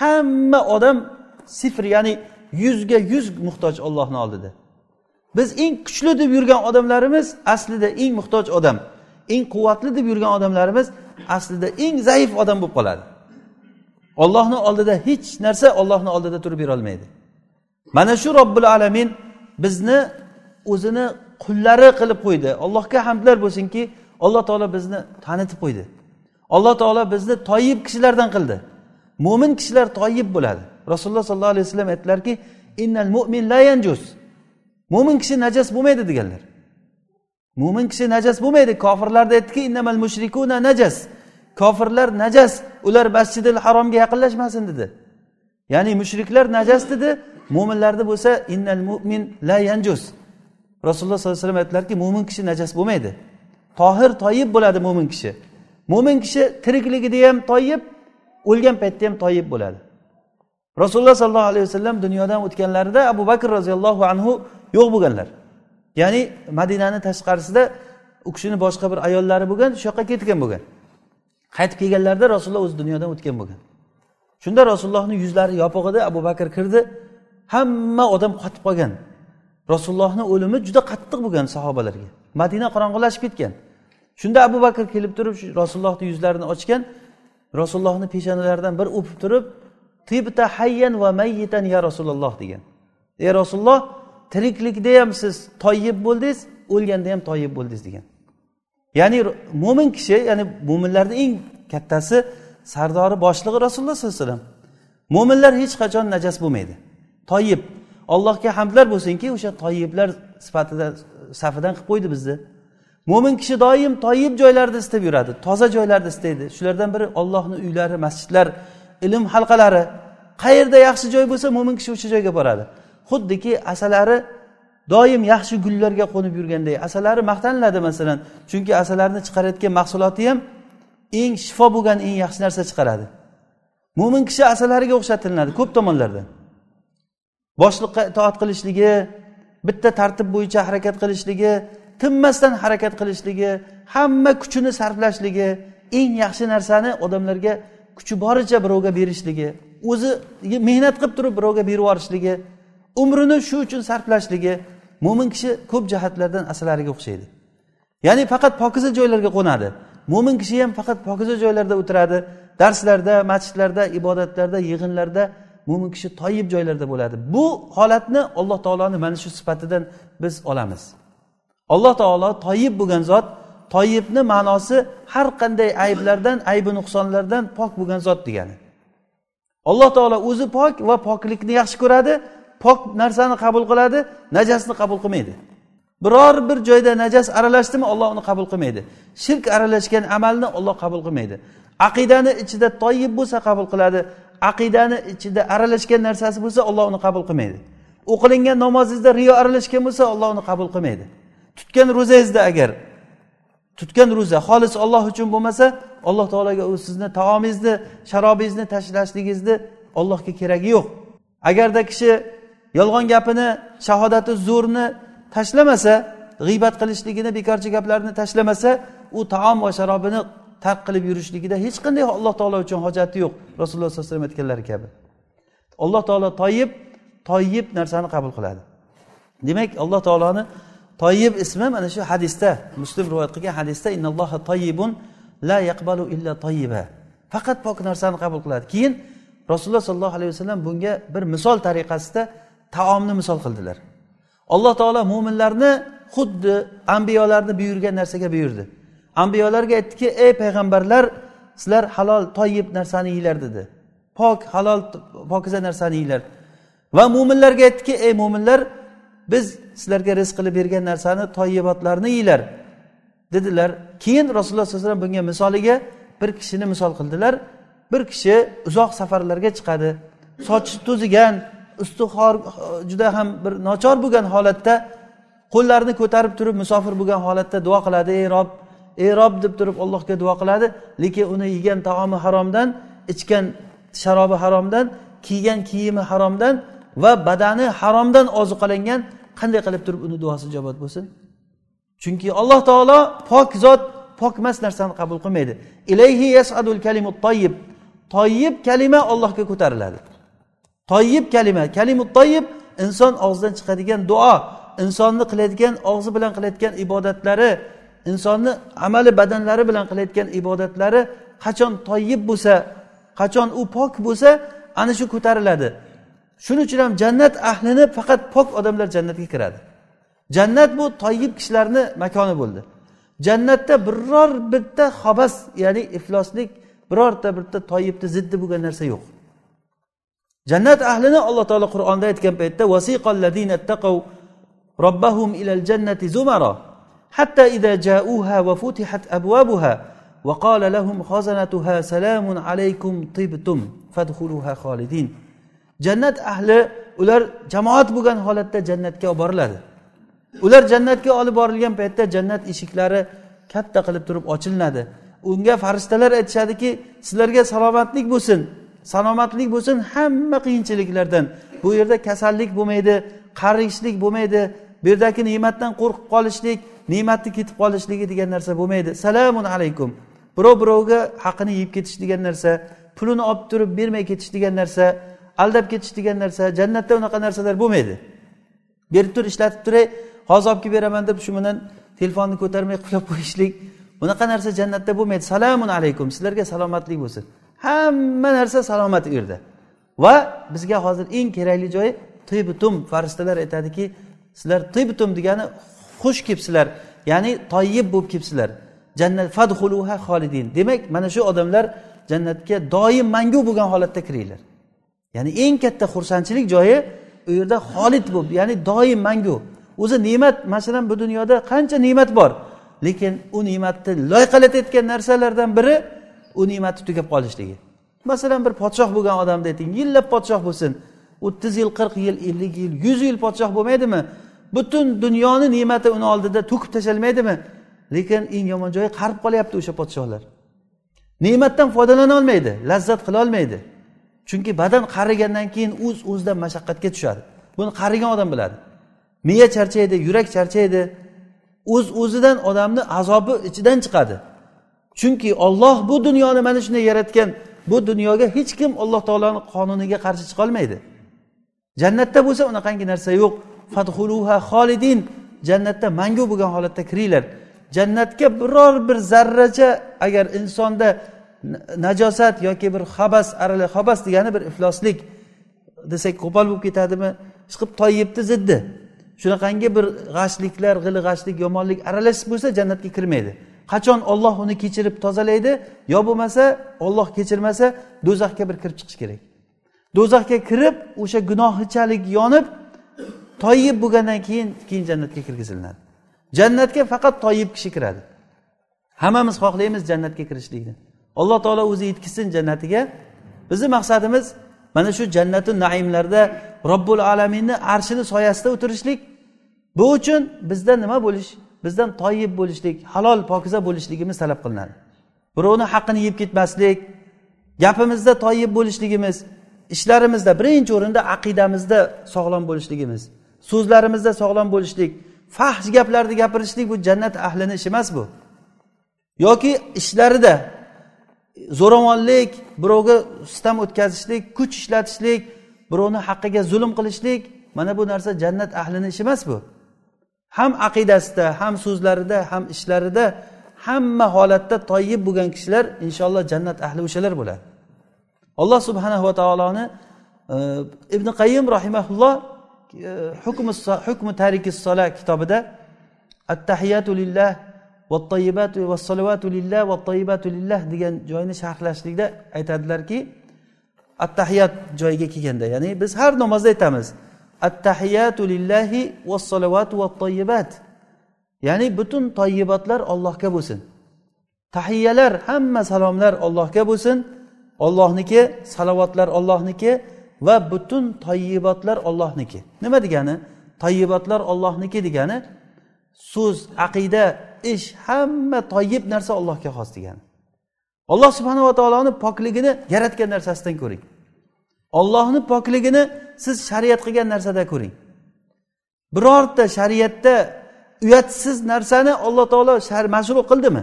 Hamma odam sifr ya'ni yuzga yuz muhtoj ollohni oldida. Biz eng kuchli deb yurgan odamlarimiz aslida eng muhtoj odam. Eng quvvatli deb yurgan odamlarimiz aslida eng zaif odam bo'lib qoladi. Ollohni oldida hech narsa ollohni oldida turib berolmaydi. Mana shu robbil alamin bizni o'zini qullari qilib qo'ydi. Allohga hamdlar bo'lsinki alloh taolo bizni tanitib qo'ydi. Alloh taolo bizni toyib kishilardan qildi. Mo'min kishilar toyib bo'ladi. Rasululloh sollallohu alayhi vasallam aytdilarki innal mu'min la yanjus. Mo'min kishi najas bo'lmaydi deganlar. Mo'min kishi najas bo'lmaydi. Kofirlarda aytdiki innamal mushrikuna najas. Kofirlar najas ular masjidil haromga yaqinlashmasin dedi. Ya'ni mushriklar najas dedi mo'minlarda bo'lsa innal mu'min la yanjus. Rasululloh sollallohu alayhi vasallam aytdilarki mo'min kishi najas bo'lmaydi. Tohir toyib bo'ladi mo'min kishi. Mo'min kishi tirikligida ham toyib o'lgan paytda ham toyib bo'ladi. Rasululloh sollallohu alayhi vasallam dunyodan o'tganlarida abu bakr roziyallohu anhu yo'q bo'lganlar. Ya'ni madinani tashqarisida u kishini boshqa bir ayollari bo'lgan shu yoqqa ketgan bo'lgan. Qaytib kelganlarida rasululloh o'zi dunyodan o'tgan bo'lgan. Shunda rasulullohni yuzlari yopiq edi abu bakr kirdi. Hamma odam qotib qolgan. Rasulullohni o'limi juda qattiq bo'lgan sahobalarga. Madina qorong'ilashib ketgan. Shunda abu bakr kelib turib shu rasulullohni yuzlarini ochgan. Rasulullohni peshonalaridan bir o'pib turib tibta hayyan va mayyitan ya rasululloh degan. Ey rasululloh tiriklikda ham siz toyib bo'ldingiz o'lganda ham toyib bo'ldingiz degan. Ya'ni mo'min kishi ya'ni mo'minlarni eng kattasi sardori boshlig'i rasululloh sollallohu alayhi vasallam. Mo'minlar hech qachon najas bo'lmaydi. Toyib allohga hamdlar bo'lsinki o'sha toyiblar sifatida safidan qilib qo'ydi bizni. Mo'min kishi doim toyib joylarda istab yuradi toza joylarda istaydi. Shulardan biri ollohni uylari masjidlar ilm halqalari. Qayerda yaxshi joy bo'lsa mo'min kishi o'sha joyga boradi. Xuddiki asalari doim yaxshi gullarga qo'nib yurganday. Asalari maqtaniladi masalan chunki asalarni chiqarayotgan mahsuloti ham eng shifo bo'lgan eng yaxshi narsa chiqaradi. Mo'min kishi asalariga o'xshatilinadi ko'p tomonlardan boshliqqa itoat qilishligi bitta tartib bo'yicha harakat qilishligi tinmasdan harakat qilishligi hamma kuchini sarflashligi eng yaxshi narsani odamlarga kuchi boricha birovga berishligi o'zi mehnat qilib turib birovga berib yuborishligi umrini shu uchun sarflashligi mo'min kishi ko'p jihatlardan asalariga o'xshaydi. Ya'ni faqat pokiza joylarga qo'nadi. Mo'min kishi ham faqat pokiza joylarda o'tiradi. Darslarda masjidlarda ibodatlarda yig'inlarda mo'min kishi toyib joylarda bo'ladi. Bu holatni alloh taoloni mana shu sifatidan biz olamiz. Alloh taolo toyib bo'lgan zot toyibni ma'nosi har qanday ayblardan aybi nuqsonlardan pok bo'lgan zot degani. Alloh taolo o'zi pok va poklikni yaxshi ko'radi. Pok narsani qabul qiladi najasni qabul qilmaydi. Biror bir joyda najas aralashdimi olloh uni qabul qilmaydi. Shirk aralashgan amalni olloh qabul qilmaydi. Aqidani ichida toyib bo'lsa qabul qiladi aqidani ichida aralashgan narsasi bo'lsa olloh uni qabul qilmaydi. O'qilingan namozingizda riyo aralashgan bo'lsa olloh uni qabul qilmaydi. Tutgan ro'zangizda agar tutgan ro'za xolis olloh uchun bo'lmasa alloh taologa u sizni taomingizni sharobingizni tashlashligingizni ollohga keragi yo'q. Agarda kishi yolg'on gapini shahodati zo'rni tashlamasa g'iybat qilishligini bekorchi gaplarni tashlamasa u taom va sharobini tark qilib yurishligida hech qanday alloh taolo uchun hojati yo'q rasululloh sallallohu alayhi vasallam aytganlari kabi. Alloh taolo toyib toyib narsani qabul qiladi. Demak alloh taoloni toyib ismi mana shu hadisda muslim rivoyat qilgan hadisda innalloha toyibun la yaqbalu illa toyiba faqat pok narsani qabul qiladi. Keyin rasululloh sollallohu alayhi vasallam bunga bir misol tariqasida taomni misol qildilar. Alloh taolo mo'minlarni xuddi ambiyolarni buyurgan narsaga buyurdi. Ambiyolarga aytdiki ey payg'ambarlar sizlar halol toyib narsani yenglar dedi. Pok halol pokiza narsani yenglar va mo'minlarga aytdiki ey mo'minlar biz sizlarga rizq qilib bergan narsani toyibotlarni yenglar dedilar. Keyin rasululloh sallallohu alayhi vasallam bunga misoliga bir kishini misol qildilar. Bir kishi uzoq safarlarga chiqadi. Sochi to'zigan usti juda ham bir nochor bo'lgan holatda qo'llarini ko'tarib turib musofir bo'lgan holatda duo qiladi. Ey rob ey rob deb turib allohga duo qiladi. Lekin uni yegan taomi haromdan ichgan sharobi haromdan kiygan kiyimi haromdan va badani haromdan ozuqalangan qanday qilib turib uni duosi ijobat bo'lsin? Chunki alloh taolo pok zot pokmas narsani qabul qilmaydi. Ilayhi yasadul kalimut toyib toyib kalima allohga ko'tariladi toyib kalima. Kalimut toyib inson og'zidan chiqadigan duo insonni qiladigan og'zi bilan qilayotgan ibodatlari insonni amali badanlari bilan qilayotgan ibodatlari qachon toyib bo'lsa qachon u pok bo'lsa ana shu ko'tariladi. Shuning uchun ham jannat ahlini faqat pok odamlar jannatga kiradi. Jannat bu toyib kishilarni makoni bo'ldi. Jannatda biror bitta xobas ya'ni ifloslik birorta bitta toyibni ziddi bo'lgan narsa yo'q. jannat ahlini alloh taolo qur'onda aytgan paytda robbahum ilal jannati zumara حتى إذا جاءوها وفتحت أبوابها وقال لهم خزنتها سلام عليكم طبتم فادخلوها خالدين jannat ahli ular jamoat bo'lgan holatda jannatga olib boriladi ular jannatga olib borilgan paytda jannat eshiklari katta qilib turib ochilinadi unga farishtalar aytishadiki sizlarga salomatlik bo'lsin Salomatlik bo'lsin hamma qiyinchiliklardan. Bu yerda kasallik bo'lmaydi qarishlik bo'lmaydi bu yerdagi ne'matdan qo'rqib qolishlik ne'matni ketib qolishligi degan narsa bo'lmaydi. Salamun alaykum. Birov birovga haqini yeb ketish degan narsa pulini olib turib bermay ketish degan narsa aldab ketish degan narsa jannatda unaqa narsalar bo'lmaydi. Berib tur ishlatib turay hozir olib kelib beraman deb shu bilan telefonni ko'tarmay qulab qo'yishlik bunaqa narsa jannatda bo'lmaydi. Salomun alaykum. Sizlarga salomatlik bo'lsin. Hamma narsa salomat u yerda va bizga hozir eng kerakli joyi tibutum farishtalar aytadiki sizlar tibutum degani xush kelibsizlar ya'ni toyib bo'lib kelibsizlar. Jannat fadhuluha xolidin. Demak mana shu odamlar jannatga doim mangu bo'lgan holatda kiringlar ya'ni eng katta xursandchilik joyi u yerda xolid bo'lib ya'ni doim mangu. O'zi ne'mat masalan bu dunyoda qancha ne'mat bor. Lekin u ne'matni loyqalatayotgan narsalardan biri u ne'matni tugab qolishligi. Masalan bir podshoh bo'lgan odamni ayting yillab podshoh bo'lsin. O'ttiz yil qirq yil ellik yil yuz yil podshoh bo'lmaydimi? Butun dunyoni ne'mati uni oldida to'kib tashlamaydimi? Lekin eng yomon joyi qarib qolyapti o'sha podshohlar. Ne'matdan foydalana olmaydi lazzat qila olmaydi. Chunki badan qarigandan keyin o'z uz o'zidan mashaqqatga tushadi. Buni qarigan odam biladi. Miya charchaydi yurak charchaydi. O'z uz o'zidan odamni azobi ichidan chiqadi. Chunki olloh bu dunyoni mana shunday yaratgan bu dunyoga hech kim alloh taoloni qonuniga qarshi chiqolmaydi. Jannatda bo'lsa unaqangi narsa yo'q. Fadhuluha xolidin. Jannatda mangu bo'lgan holatda kiringlar. Jannatga biror bir zarracha agar insonda najosat yoki bir xabas arala xabas degani bir ifloslik desak qo'pol bo'lib ketadimi? Chiqib toyibni ziddi. Shunaqangi bir g'ashliklar g'ili g'ashlik yomonlik aralashib bo'lsa jannatga kirmaydi. Qachon olloh uni kechirib tozalaydi? Yo bo'lmasa olloh kechirmasa do'zaxga bir kirib chiqish kerak. Do'zaxga kirib o'sha gunohichalik yonib toyib bo'lgandan keyin keyin jannatga kirgizilinadi jannatga faqat toyib kishi kiradi. Hammamiz xohlaymiz jannatga kirishlikni. Alloh taolo o'zi yetkazsin jannatiga. Bizni maqsadimiz mana shu jannati naimlarda robbul alaminni arshini soyasida o'tirishlik. Bu uchun bizda nima bo'lish? Bizdan toyib bo'lishlik halol pokiza bo'lishligimiz talab qilinadi. Birovni haqqini yeb ketmaslik gapimizda toyib bo'lishligimiz ishlarimizda birinchi o'rinda aqidamizda sog'lom bo'lishligimiz so'zlarimizda sog'lom bo'lishlik fahsh gaplarni gapirishlik bu jannat ahlini ishi emas bu. Yoki ishlarida zo'ravonlik birovga sitam o'tkazishlik kuch ishlatishlik birovni haqqiga zulm qilishlik mana bu narsa jannat ahlini ishi emas bu. Ham aqidasida ham so'zlarida ham ishlarida hamma holatda toyib bo'lgan kishilar inshaalloh jannat ahli o'shalar bo'ladi. Alloh subhanava taoloni e, ibn qayim rahimaulloh e, hukmi tariki sola kitobida attahiyatu lillah vattayibatu vassalavatu lillah vattayibatu lillah degan joyni sharhlashlikda aytadilarki attahiyat joyiga kelganda ya'ni biz har namozda aytamiz attahiyatu lillahi vassalavatu vattoyibat ya'ni butun toyibotlar ollohga bo'lsin. Tahiyalar hamma salomlar ollohga bo'lsin. Ollohniki salovatlar ollohniki va butun toyibotlar ollohniki nima degani? Toyibotlar ollohniki degani so'z aqida ish hamma toyib narsa allohga xos degani. Alloh subhanava taoloni pokligini yaratgan narsasidan ko'ring. Ollohni pokligini siz shariat qilgan narsada ko'ring. Birorta shariatda uyatsiz narsani alloh taolo mashru qildimi?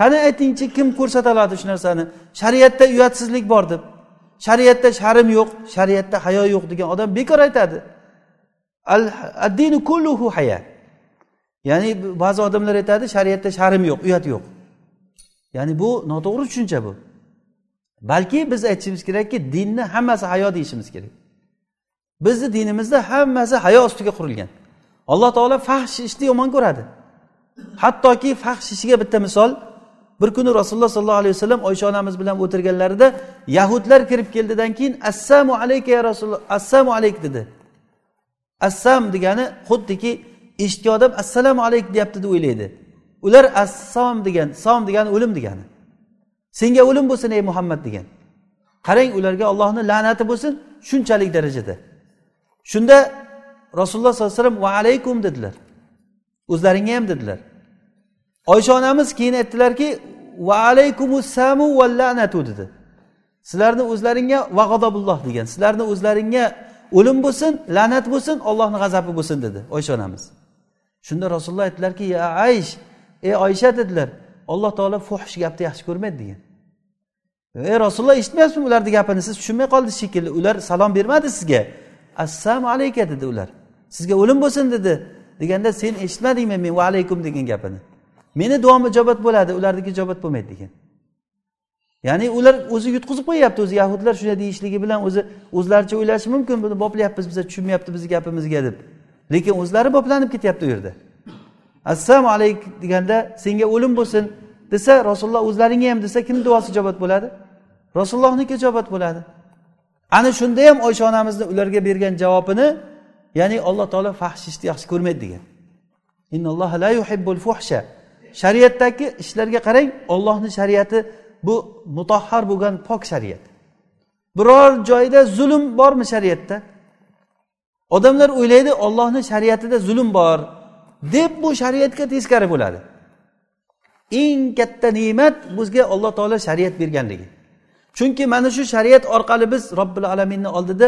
Qani aytingchi kim ko'rsata oladi shu narsani? Shariatda uyatsizlik bor deb. Shariatda sharm yo'q shariatda hayo yo'q degan odam bekor aytadi. Addinu kulluhu haya. Ya'ni ba'zi odamlar aytadi shariatda sharm yo'q uyat yo'q. Ya'ni bu noto'g'ri tushuncha bu. Balki biz aytishimiz kerakki dinni hammasi hayo deyishimiz kerak. Bizni dinimizda hammasi hayo ustiga qurilgan. Alloh taolo fahsh ishni yomon ko'radi. Hattoki fahsh ishiga bitta misol bir kuni rasululloh sollallohu alayhi vasallam oysha onamiz bilan o'tirganlarida yahudlar kirib keldidan keyin assalomu alayka ya rasululloh assalomu alayk dedi. Assam degani xuddiki eshitgan odam assalomu alayk deyapti deb o'ylaydi. Ular assom degan som degani o'lim degani. Senga o'lim bo'lsin ey muhammad degan. Qarang ularga ollohni la'nati bo'lsin shunchalik darajada. Shunda rasululloh sollallohu alayhi vasallam va alaykum dedilar. O'zlaringga ham dedilar. Oysha onamiz keyin aytdilarki va alaykumussamu va la'natu dedi. Sizlarni o'zlaringga va g'adobulloh degan. Sizlarni o'zlaringga o'lim bo'lsin la'nat bo'lsin ollohni g'azabi bo'lsin dedi oysha onamiz. Shunda rasululloh aytdilarki ya aysh ey oysha dedilar. Alloh taolo fuhsh gapni yaxshi ko'rmaydi degan. Ey rasululloh eshitmayapsizmi ularni gapini? Siz tushunmay qoldingiz shekilli. Ular salom bermadi sizga. Assalomu alayka dedi ular. Sizga o'lim bo'lsin dedi. Deganda sen eshitmadingmi men va alaykum degan gapini? Meni duom ijobat bo'ladi ularniki ijobat bo'lmaydi degan. Ya'ni ular o'zi yutqizib qo'yyapti o'zi yahudlar shunday deyishligi bilan o'zi o'zlaricha o'ylashi mumkin buni boplayapmiz biza tushunmayapti bizni gapimizga deb. Lekin o'zlari boplanib ketyapti u yerda. Assalomu alaykum deganda senga o'lim bo'lsin desa rasululloh o'zlaringga ham desa kimni duosi ijobat bo'ladi? Rasulullohniki ijobat bo'ladi. Ana shunda ham oysha onamizni ularga bergan javobini ya'ni alloh taolo fahsh ishni yaxshi ko'rmaydi degan. La yuhibbul fuhsha. Shariatdagi ishlarga qarang ollohni shariati bu mutahhar bo'lgan pok shariat. Biror joyda zulm bormi shariatda? Odamlar o'ylaydi ollohni shariatida zulm bor deb bu shariatga teskari bo'ladi. Eng katta ne'mat bizga alloh taolo shariat berganligi chunki mana shu shariat orqali biz robbil alaminni oldida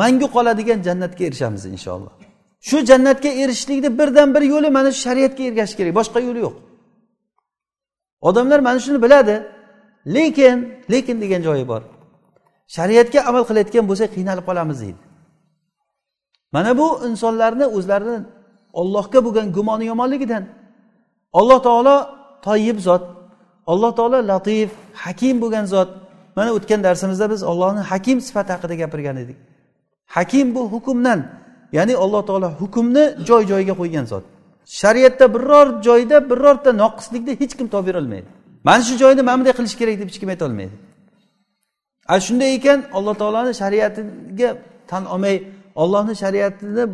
mangu qoladigan jannatga erishamiz inshaalloh. Shu jannatga erishishlikni birdan bir yo'li mana shu shariatga ergashish kerak boshqa yo'li yo'q. Odamlar mana shuni biladi lekin lekin degan joyi bor. Shariatga amal qilayotgan bo'lsak qiynalib qolamiz deydi. Mana bu insonlarni o'zlarini ollohga bo'lgan gumoni yomonligidan alloh taolo toyib zot alloh taolo latif hakim bo'lgan zot mana o'tgan darsimizda biz ollohni hakim sifati haqida gapirgan edik. Hakim bu hukmdan ya'ni alloh taolo hukmni joy joyiga qo'ygan zot. Shariatda biror joyda birorta noqislikni hech kim topib berolmaydi mana shu joyni mana bunday qilish kerak deb hech kim aytolmaydi ana shunday ekan alloh taoloni shariatiga tan olmay ollohni shariatini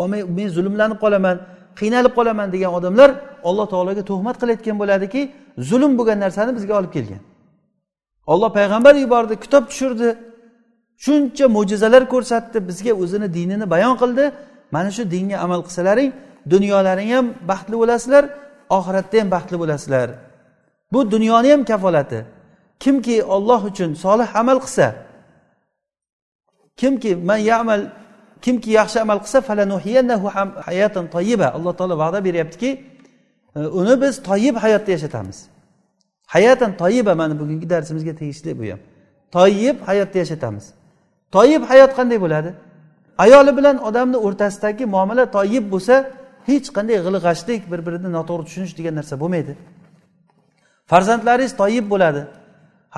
olmay men zulmlanib qolaman qiynalib qolaman degan odamlar alloh taologa tuhmat qilayotgan bo'ladiki zulm bo'lgan narsani bizga olib kelgan. Olloh payg'ambar yubordi kitob tushirdi. Shuncha mo'jizalar ko'rsatdi bizga o'zini dinini bayon qildi. Mana shu dinga amal qilsalaring dunyolaring ham baxtli bo'lasizlar oxiratda ham baxtli bo'lasizlar. Bu dunyoni ham kafolati. Kimki olloh uchun solih amal qilsa kimki man yamal kimki yaxshi amal qilsa hayatan toyiba alloh taolo va'da beryaptiki uni biz toyib hayotda yashatamiz. Hayatan toyiba mana bugungi darsimizga tegishli bu ham. Toyib hayotda yashatamiz. Toyib hayot qanday bo'ladi? Ayoli bilan odamni o'rtasidagi muomala toyib bo'lsa hech qanday g'ilg'ashlik bir birini noto'g'ri tushunish degan narsa bo'lmaydi. Farzandlaringiz toyib bo'ladi.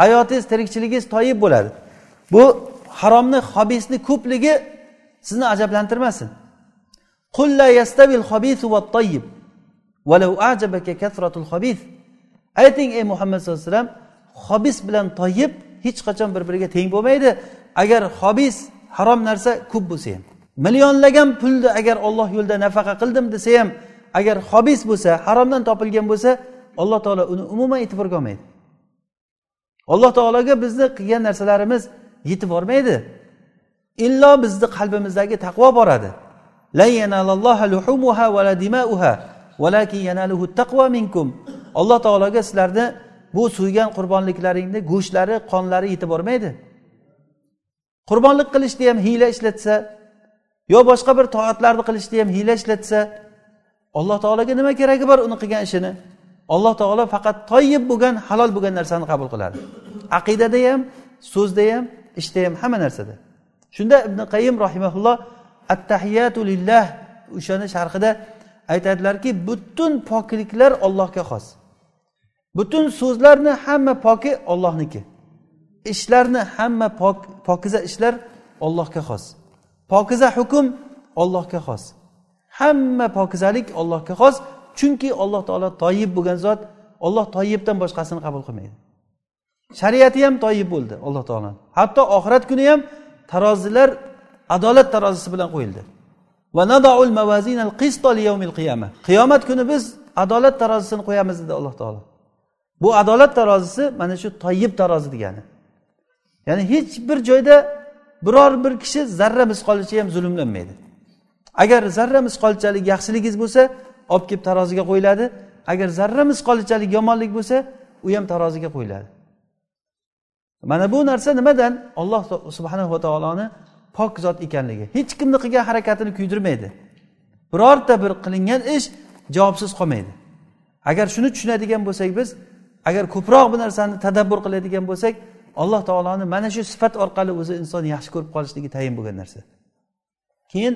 Hayotingiz tirikchiligingiz toyib bo'ladi. Bu haromni hobisni ko'pligi sizni ajablantirmasin. Ayting ey muhammad sallallohu alayhi vasallam hobis bilan toyib hech qachon bir biriga teng bo'lmaydi. Agar hobis harom narsa ko'p bo'lsa ham millionlagan pulni agar olloh yo'lida nafaqa qildim desa ham agar hobis bo'lsa haromdan topilgan bo'lsa alloh taolo uni umuman e'tiborga olmaydi. Alloh taologa bizni qilgan narsalarimiz yetib bormaydi. Illo bizni qalbimizdagi taqvo boradi. Minkum. Alloh taologa sizlarni bu so'ygan qurbonliklaringni go'shtlari qonlari yetib bormaydi. Qurbonlik qilishda ham hiyla ishlatsa yo boshqa bir toatlarni qilishda ham hiyla ishlatsa alloh taologa nima keragi bor uni qilgan ishini? Alloh taolo faqat toyib bo'lgan halol bo'lgan narsani qabul qiladi. Aqidada ham so'zda ham ishda ham hamma narsada. Shunda ibn qayim rahimaulloh attahiyatu lillah o'shani sharhida aytadilarki butun pokliklar ollohga xos. Butun so'zlarni hamma poki ollohniki ishlarni hamma pok pokiza ishlar ollohga xos. Pokiza hukm ollohga xos. Hamma pokizalik ollohga xos chunki alloh taolo toyib bo'lgan zot olloh toyibdan boshqasini qabul qilmaydi. Shariati ham toyib bo'ldi alloh taolo. Hatto oxirat kuni ham tarozilar adolat tarozisi bilan qo'yildi. Qiyomat kuni biz adolat tarozisini qo'yamiz dedi alloh taolo. Bu adolat tarozisi mana shu toyib tarozi degani. Ya'ni hech bir joyda biror bir kishi zarra misqolicha ham zulmlanmaydi agar zarra misqolchalik yaxshiligingiz bo'lsa olib kelib taroziga qo'yiladi. Agar zarra misqolichalik yomonlik bo'lsa u ham taroziga qo'yiladi. Mana bu narsa nimadan? Olloh subhanava taoloni pok zot ekanligi. Hech kimni qilgan harakatini kuydirmaydi. Birorta bir qilingan ish javobsiz qolmaydi. Agar shuni tushunadigan bo'lsak biz agar ko'proq bu narsani tadabbur qiladigan bo'lsak alloh taoloni mana shu sifat orqali o'zi inson yaxshi ko'rib qolishligi tayin bo'lgan narsa. Keyin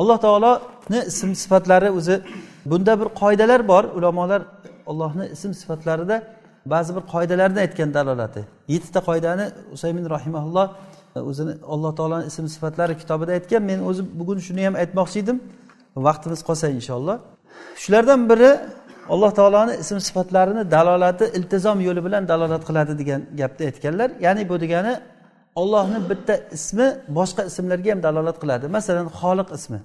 alloh taoloni ism sifatlari o'zi bunda bir qoidalar bor. Ulamolar allohni ism sifatlarida ba'zi bir qoidalarni aytgan dalolati. Yettita qoidani usaymin rahimaulloh o'zini alloh taoloni ism sifatlari kitobida aytgan. Men o'zi bugun shuni ham aytmoqchi edim. Vaqtimiz qolsa inshaalloh. Shulardan biri alloh taoloni ism sifatlarini dalolati iltizom yo'li bilan dalolat qiladi degan gapni aytganlar. Ya'ni bu degani ollohni bitta ismi boshqa ismlarga ham dalolat qiladi. Masalan xoliq ismi.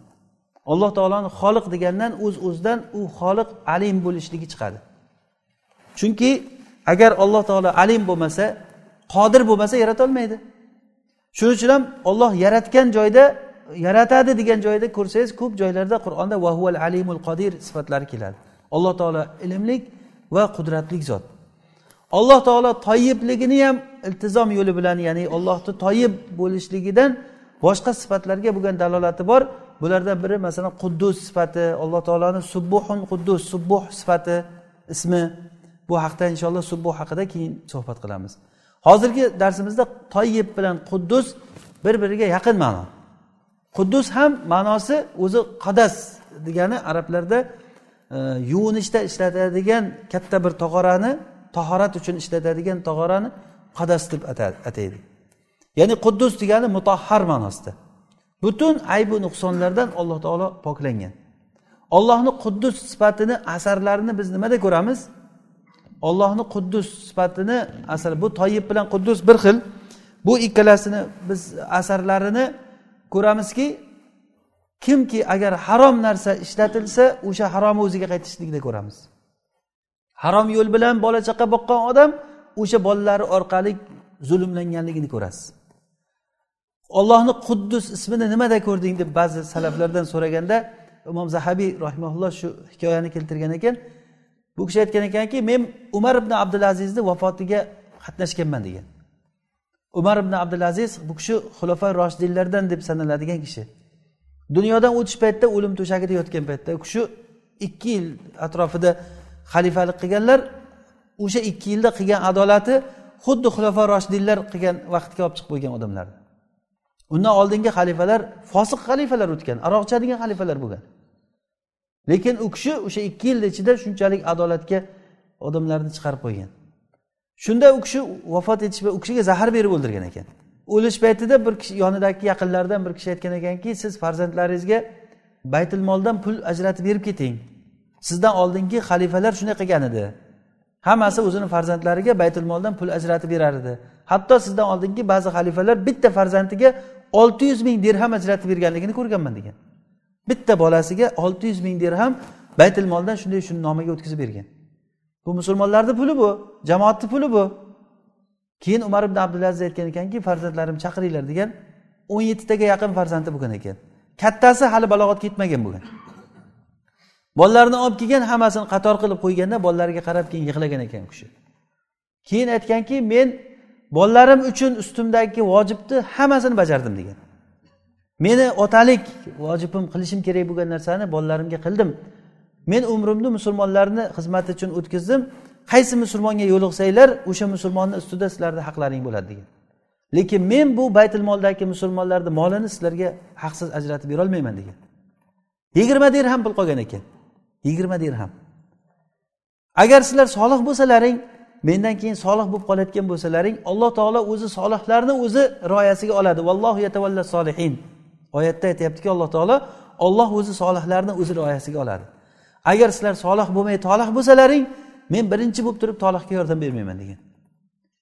Alloh taoloni xoliq degandan o'z uz o'zidan u xoliq alim bo'lishligi chiqadi. Chunki agar alloh taolo alim bo'lmasa qodir bo'lmasa yaratolmaydi shuning uchun ham olloh yaratgan joyda yaratadi degan joyda ko'rsangiz ko'p joylarda qur'onda vahuval alimul qodir sifatlari keladi. Alloh taolo ilmlik va qudratli zot. Alloh taolo toyibligini ham iltizom yo'li bilan ya'ni allohni toyib bo'lishligidan boshqa sifatlarga bo'lgan dalolati bor. Bulardan biri masalan quddus sifati alloh taoloni subbuhun quddus subbuh sifati ismi. Bu haqda inshaalloh subbuh haqida keyin suhbat qilamiz. Hozirgi darsimizda toyib bilan quddus bir biriga yaqin ma'no. Quddus ham ma'nosi o'zi qadas degani arablarda E, yuvinishda ishlatadigan katta bir tog'orani tahorat uchun ishlatadigan tog'orani qadas deb ataydi. Ya'ni quddus degani mutahhar ma'nosida. Butun aybu nuqsonlardan alloh taolo poklangan. Ollohni quddus sifatini asarlarini biz nimada ko'ramiz? Ollohni quddus sifatini asar bu toyib bilan quddus bir xil bu ikkalasini biz asarlarini ko'ramizki kimki agar harom narsa ishlatilsa o'sha haromni o'ziga qaytishligini ko'ramiz. Harom yo'l bilan bola chaqa boqqan odam o'sha bolalari orqali zulmlanganligini ko'rasiz. Ollohni quddus ismini nimada ko'rding deb ba'zi salaflardan so'raganda imom zahabiy rahimaulloh shu hikoyani keltirgan ekan. Bu kishi aytgan ekanki men umar ibn abdulazizni vafotiga qatnashganman degan. Umar ibn abdulaziz bu kishi xulofa roshidinlardan deb sanaladigan kishi. Dunyodan o'tish paytida o'lim to'shagida yotgan paytda shu ikki yil atrofida xalifalik qilganlar o'sha ikki yilda qilgan adolati xuddi xulofa roshidinlar qilgan vaqtga olib chiqib qo'ygan odamlarni undan oldingi xalifalar fosiq xalifalar o'tgan aroq ichadigan xalifalar bo'lgan. Lekin u kishi o'sha ikki yilni ichida shunchalik adolatga odamlarni chiqarib qo'ygan. Shunda u kishi vafot etish u kishiga zahar berib o'ldirgan ekan. O'lish paytida bir kishi yonidagi yaqinlaridan bir kishi aytgan ekanki siz farzandlaringizga baytul moldan pul ajratib berib keting. Sizdan oldingi xalifalar shunday qilgan edi. Hammasi o'zini farzandlariga baytul moldan pul ajratib berar edi. Hatto sizdan oldingi ba'zi xalifalar bitta farzandiga olti yuz ming dirham ajratib berganligini ko'rganman degan. Bitta bolasiga olti yuz ming dirham baytul moldan shunday shuni nomiga o'tkazib bergan. Bu musulmonlarni puli bu jamoatni puli bu. Keyin umar ibn abdulaziz aytgan ekanki farzandlarimni chaqiringlar degan o'n yettitaga yaqin farzandi bo'lgan ekan. Kattasi hali balog'atga yetmagan bo'lgan bolalarini olib kelgan hammasini qator qilib qo'yganda bolalariga qarab keyin yig'lagan ekan u kishi. Keyin aytganki men bolalarim uchun ustimdagi vojibni hammasini bajardim degan. Meni otalik vojibim qilishim kerak bo'lgan narsani bolalarimga qildim. Men umrimni musulmonlarni xizmati uchun o'tkazdim. Qaysi musulmonga yo'liqsanglar o'sha musulmonni ustida sizlarni haqlaring bo'ladi degan. Lekin men bu baytul moldagi musulmonlarni molini sizlarga haqsiz ajratib berolmayman degan. Yigirma dirham pul qolgan ekan. Yigirma dirham. Agar sizlar solih bo'lsalaring mendan keyin solih bo'lib qolayotgan bo'lsalaring alloh taolo o'zi solihlarni o'zi rioyasiga oladi. Vallohu yatavalla solihin. Oyatda aytyaptiki alloh taolo olloh o'zi solihlarni o'zi rioyasiga oladi. Agar sizlar solih bo'lmay tolih bo'lsalaring men birinchi bo'lib turib tolihga yordam bermayman degan.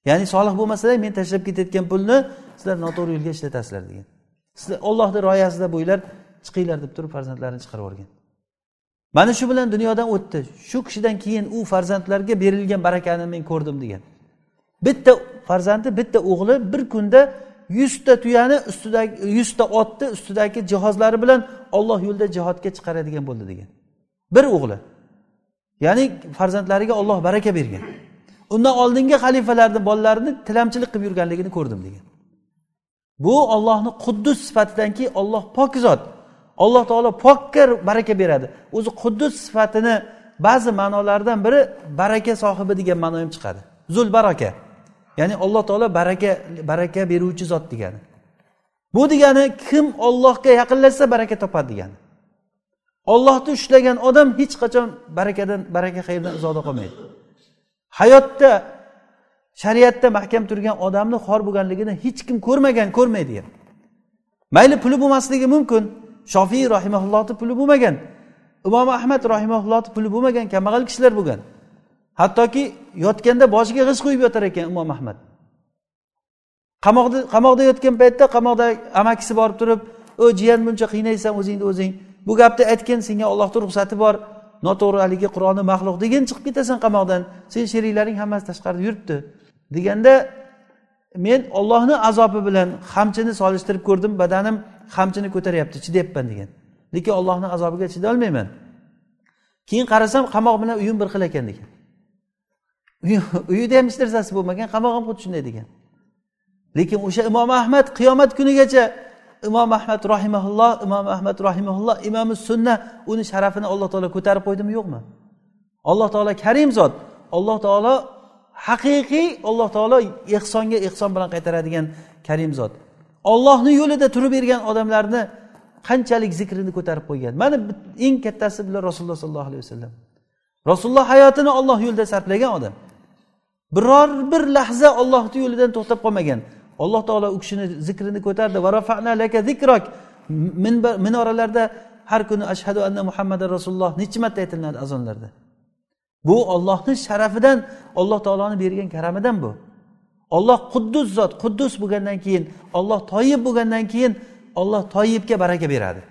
Ya'ni solih bo'lmasalar men tashlab ketayotgan pulni sizlar noto'g'ri yo'lga ishlatasizlar degan. Sizlar ollohni rioyasida bo'linglar chiqinglar deb turib farzandlarini chiqarib yuborgan. Mana shu bilan dunyodan o'tdi. Shu kishidan keyin u farzandlarga berilgan barakani men ko'rdim degan. Bitta farzandi bitta o'g'li bir kunda yuzta tuyani ustidagi yuzta otni ustidagi jihozlari bilan olloh yo'lida jihodga chiqaradigan bo'ldi degan. Bir o'g'li. Ya'ni farzandlariga olloh baraka bergan. Undan oldingi xalifalarni bolalarini tilamchilik qilib yurganligini ko'rdim degan. Bu ollohni quddus sifatidanki olloh pok zot. Alloh taolo pokka baraka beradi. O'zi quddus sifatini ba'zi ma'nolaridan biri baraka sohibi degan ma'no ham chiqadi. Zul baraka. Ya'ni alloh taolo baraka baraka beruvchi zot degani. Bu degani kim ollohga yaqinlashsa baraka topadi degani. Ollohni ushlagan odam hech qachon barakadan baraka xayrdan uzoqda qolmaydi. Hayotda shariatda mahkam turgan odamni xor bo'lganligini hech kim ko'rmagan ko'rmaydi ham. Mayli puli bo'lmasligi mumkin. Shofiy rahimaullohni puli bo'lmagan. Imom ahmad rahimaullohni puli bo'lmagan kambag'al kishilar bo'lgan. Hattoki yotganda boshiga g'isht qo'yib yotar ekan imom ahmad. Qamoqda qamoqda yotgan paytda qamoqda amakisi borib turib o jiyan buncha qiynaysan o'zingni o'zing. Bu gapni aytgin senga ollohni ruxsati bor. Noto'g'ri haligi qur'onni maxluq degin chiqib ketasan qamoqdan. Sen sheriklaring hammasi tashqarida yuribdi. Deganda men ollohni azobi bilan xamchini solishtirib ko'rdim badanim xamchini ko'taryapti chidayapman degan lekin ollohni azobiga chidolmayman. Keyin qarasam qamoq bilan uyim bir xil ekan degan uyida ham hech narsasi bo'lmagan qamoq ham xuddi shunday degan lekin o'sha imom ahmad qiyomat kunigacha imom ahmad rohimaulloh imom ahmad rohimaulloh imomi sunna uni sharafini alloh taolo ko'tarib qo'ydimi yo'qmi? Alloh taolo karim zot alloh taolo haqiqiy alloh taolo ehsonga ehson bilan qaytaradigan karim zot. Ollohni yo'lida turib bergan odamlarni qanchalik zikrini ko'tarib qo'ygan? Mana eng kattasi bular rasululloh sollallohu alayhi vasallam. Rasululloh hayotini olloh yo'lida sarflagan odam. Biror bir lahza ollohni yo'lidan to'xtab qolmagan. Alloh taolo u kishini zikrini ko'tardi. Minoralarda har kuni ashhadu anna muhammadan rasululloh necha marta aytilinadi azonlarda? Bu ollohni sharafidan alloh taoloni bergan karamidan bu. Olloh quddus zot quddus bo'lgandan keyin olloh toyib bo'lgandan keyin olloh toyibga baraka beradi.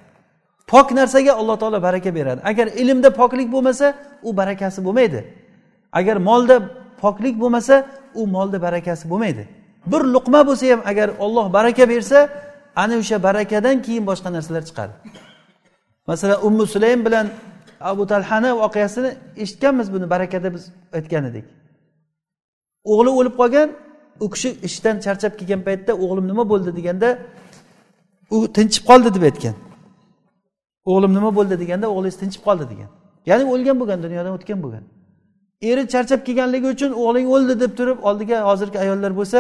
Pok narsaga alloh taolo baraka beradi. Agar ilmda poklik bo'lmasa u barakasi bo'lmaydi. Agar molda poklik bo'lmasa u molda barakasi bo'lmaydi. Bir luqma bo'lsa ham agar olloh baraka bersa ana o'sha barakadan keyin boshqa narsalar chiqadi. Masalan ummu sulaym bilan abu talhani voqeasini eshitganmiz buni barakada biz aytgan edik. O'g'li o'lib qolgan u kishi ishdan charchab kelgan paytda o'g'lim nima bo'ldi deganda u tinchib qoldi deb aytgan. O'g'lim nima bo'ldi deganda o'g'lingiz tinchib qoldi degan. Ya'ni o'lgan bo'lgan dunyodan o'tgan bo'lgan. Eri charchab kelganligi uchun o'g'ling o'ldi deb turib oldiga hozirgi ayollar bo'lsa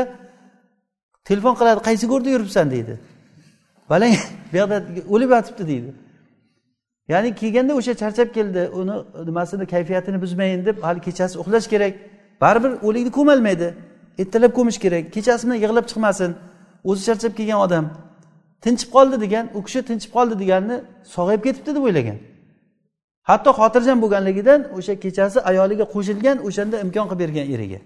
telefon qiladi qaysi go'rda yuribsan deydi. Balang bu yoqda o'lib yotibdi deydi. Ya'ni kelganda o'sha charchab keldi uni nimasini kayfiyatini buzmayin deb hali kechasi uxlash kerak. Baribir o'likni ko'malmaydi ertalab ko'mish kerak kechasi bilan yig'lab chiqmasin o'zi charchab kelgan odam. Tinchib qoldi degan u kishi tinchib qoldi deganni sog'ayib ketibdi deb o'ylagan. Hatto xotirjam bo'lganligidan o'sha kechasi ayoliga qo'shilgan o'shanda imkon qilib bergan eriga.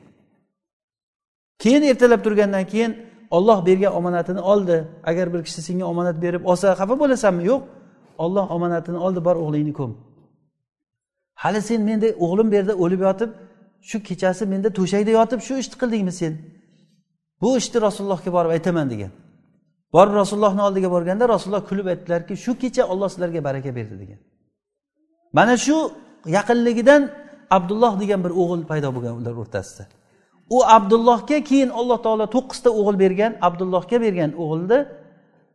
Keyin ertalab turgandan keyin olloh bergan omonatini oldi. Agar bir kishi senga omonat berib olsa xafa bo'lasanmi? Yo'q. Olloh omonatini oldi bor o'g'lingni ko'm. Hali sen menda o'g'lim bu yerda o'lib yotib shu kechasi menda to'shakda yotib shu ishni qildingmi sen? Bu ishni rasulullohga borib aytaman degan. Borib rasulullohni oldiga borganda rasululloh kulib aytdilarki shu kecha olloh sizlarga baraka berdi degan. Mana shu yaqinligidan abdulloh degan bir o'g'il paydo bo'lgan ular o'rtasida. U abdullohga keyin alloh taolo to'qqizta o'g'il bergan abdullohga bergan o'g'ilni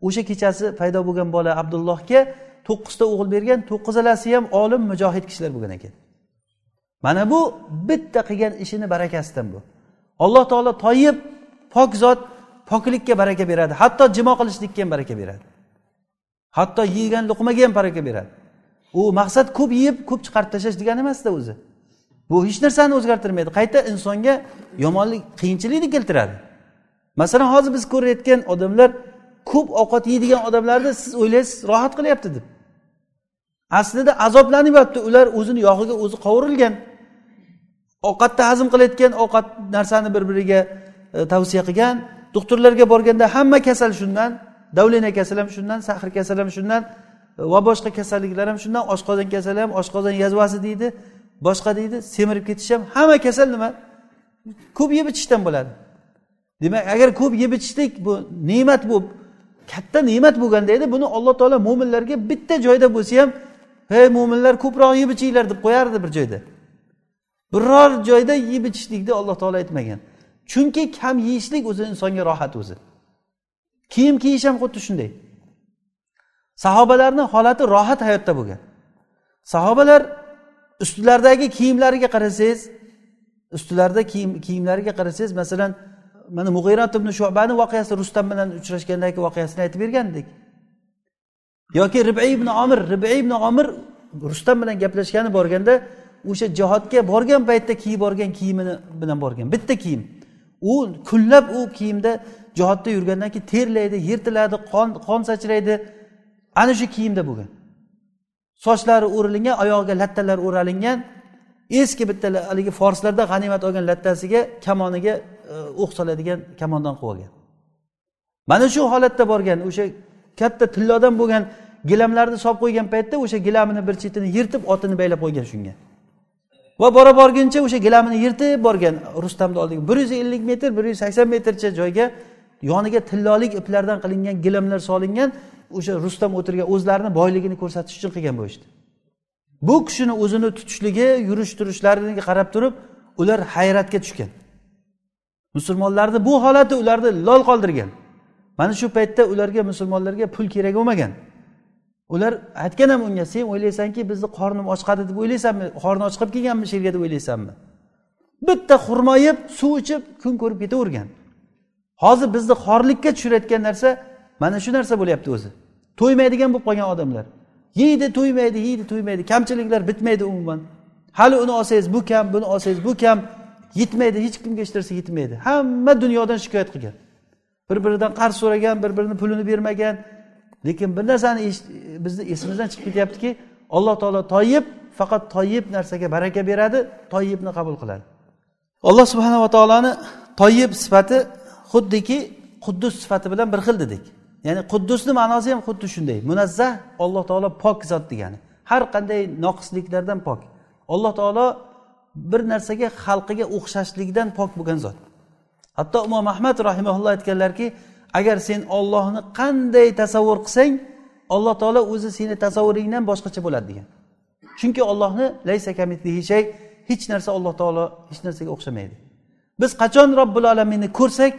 o'sha kechasi paydo bo'lgan bola abdullohga to'qqizta o'g'il bergan to'qqizalasi ham olim mujohid kishilar bo'lgan ekan. Mana bu bitta qilgan ishini barakasidan bu. Alloh taolo toyib pok zot poklikka baraka beradi. Hatto jimo qilishlikka ham baraka beradi. Hatto yegan luqmaga ham baraka beradi. U maqsad ko'p yeb ko'p chiqarib tashlash degani emasda o'zi. Bu hech narsani o'zgartirmaydi. Qayta insonga yomonlik qiyinchilikni keltiradi. Masalan hozir biz ko'rayotgan odamlar ko'p ovqat yeydigan odamlarni siz o'ylaysiz rohat qilyapti deb. Aslida azoblanib yotibdi ular o'zini yog'iga o'zi qovurilgan. Ovqatni hazm qilayotgan ovqat narsani bir biriga e, tavsiya qilgan. Doktorlarga borganda hamma kasal shundan davleniya kasali ham shundan sahr kasali ham shundan e, va boshqa kasalliklar ham shundan oshqozon kasali ham oshqozon yazvasi deydi. Boshqa deydi semirib ketish ham hamma kasal nima? Ko'p yeb ichishdan bo'ladi. Demak agar ko'p yeb ichishlik bu ne'mat bu katta ne'mat bo'lganda edi buni alloh taolo mo'minlarga bitta joyda bo'lsa ham hey mo'minlar ko'proq yeb ichinglar deb qo'yardi bir joyda. Biror joyda yeb ichishlikni alloh taolo aytmagan. Chunki kam yeyishlik o'zi insonga rohat o'zi. Kiyim kiyish ham xuddi shunday. Sahobalarni holati rohat hayotda bo'lgan. Sahobalar ustilaridagi kiyimlariga qarasangiz ustilarida kiyim kiyimlariga qarasangiz masalan mana mug'irat ibn shubani voqeasi rustam bilan uchrashgandagi voqeasini aytib bergandik. Yoki ribiy ibn omir ribiy ibn omir rustam bilan gaplashgani borganda o'sha jihodga borgan paytda kiyib borgan kiyimini bilan borgan bitta kiyim. U kunlab u kiyimda jihodda yurgandan keyin terlaydi yirtiladi qon qon sachraydi. Ana shu kiyimda bo'lgan. Sochlari o'rilingan oyog'iga lattalar o'ralingan eski bitta haligi forslarda g'animat olgan lattasiga kamoniga e, o'q soladigan kamondan qilib olgan. Mana shu holatda borgan o'sha katta tillodan bo'lgan gilamlarni solib qo'ygan paytda o'sha gilamini bir chetini yirtib otini baylab qo'ygan shunga. Va bora borguncha o'sha gilamini yirtib borgan rustamni oldiga bir yuz ellik metr bir yuz sakson metrcha joyga yoniga tillolik iplardan qilingan gilamlar solingan o'sha rustam o'tirgan o'zlarini boyligini ko'rsatish uchun qilgan bu ishni. Bu kishini o'zini tutishligi yurish turishlariga qarab turib ular hayratga tushgan. Musulmonlarni bu holati ularni lol qoldirgan. Mana shu paytda ularga musulmonlarga pul kerak bo'lmagan. Ular aytgan ham unga sen o'ylaysanki bizni qornim ochqadi deb o'ylaysanmi? Qorni och kelganmi shu yerga deb o'ylaysanmi? Bitta xurmo yeb suv ichib kun ko'rib ketavergan. Hozir bizni xorlikka tushirayotgan narsa mana shu narsa bo'lyapti o'zi. To'ymaydigan bo'lib qolgan odamlar. Yeydi to'ymaydi yeydi to'ymaydi. Kamchiliklar bitmaydi umuman. Hali uni olsangiz bu kam buni olsangiz bu kam. Yetmaydi hech kimga ishtirsa yetmaydi hamma dunyodan shikoyat qilgan. Bir biridan qarz so'ragan bir birini pulini bermagan. Lekin bir narsani bizni esimizdan chiqib ketyaptiki alloh taolo toyib faqat toyib narsaga baraka beradi toyibni qabul qiladi. Alloh subhanava taoloni toyib sifati xuddiki quddus sifati bilan bir xil dedik. Ya'ni quddusni ma'nosi ham xuddi shunday. Munazzah alloh taolo pok zot degani. Har qanday noqisliklardan pok. Alloh taolo bir narsaga xalqiga o'xshashlikdan pok bo'lgan zot. Hatto imom ahmad rahimaulloh aytganlarki agar sen ollohni qanday tasavvur qilsang alloh taolo o'zi seni tasavvuringdan boshqacha bo'ladi degan. Chunki ollohni laysa shay hech narsa alloh taolo hech narsaga o'xshamaydi. Biz qachon robbil alaminni ko'rsak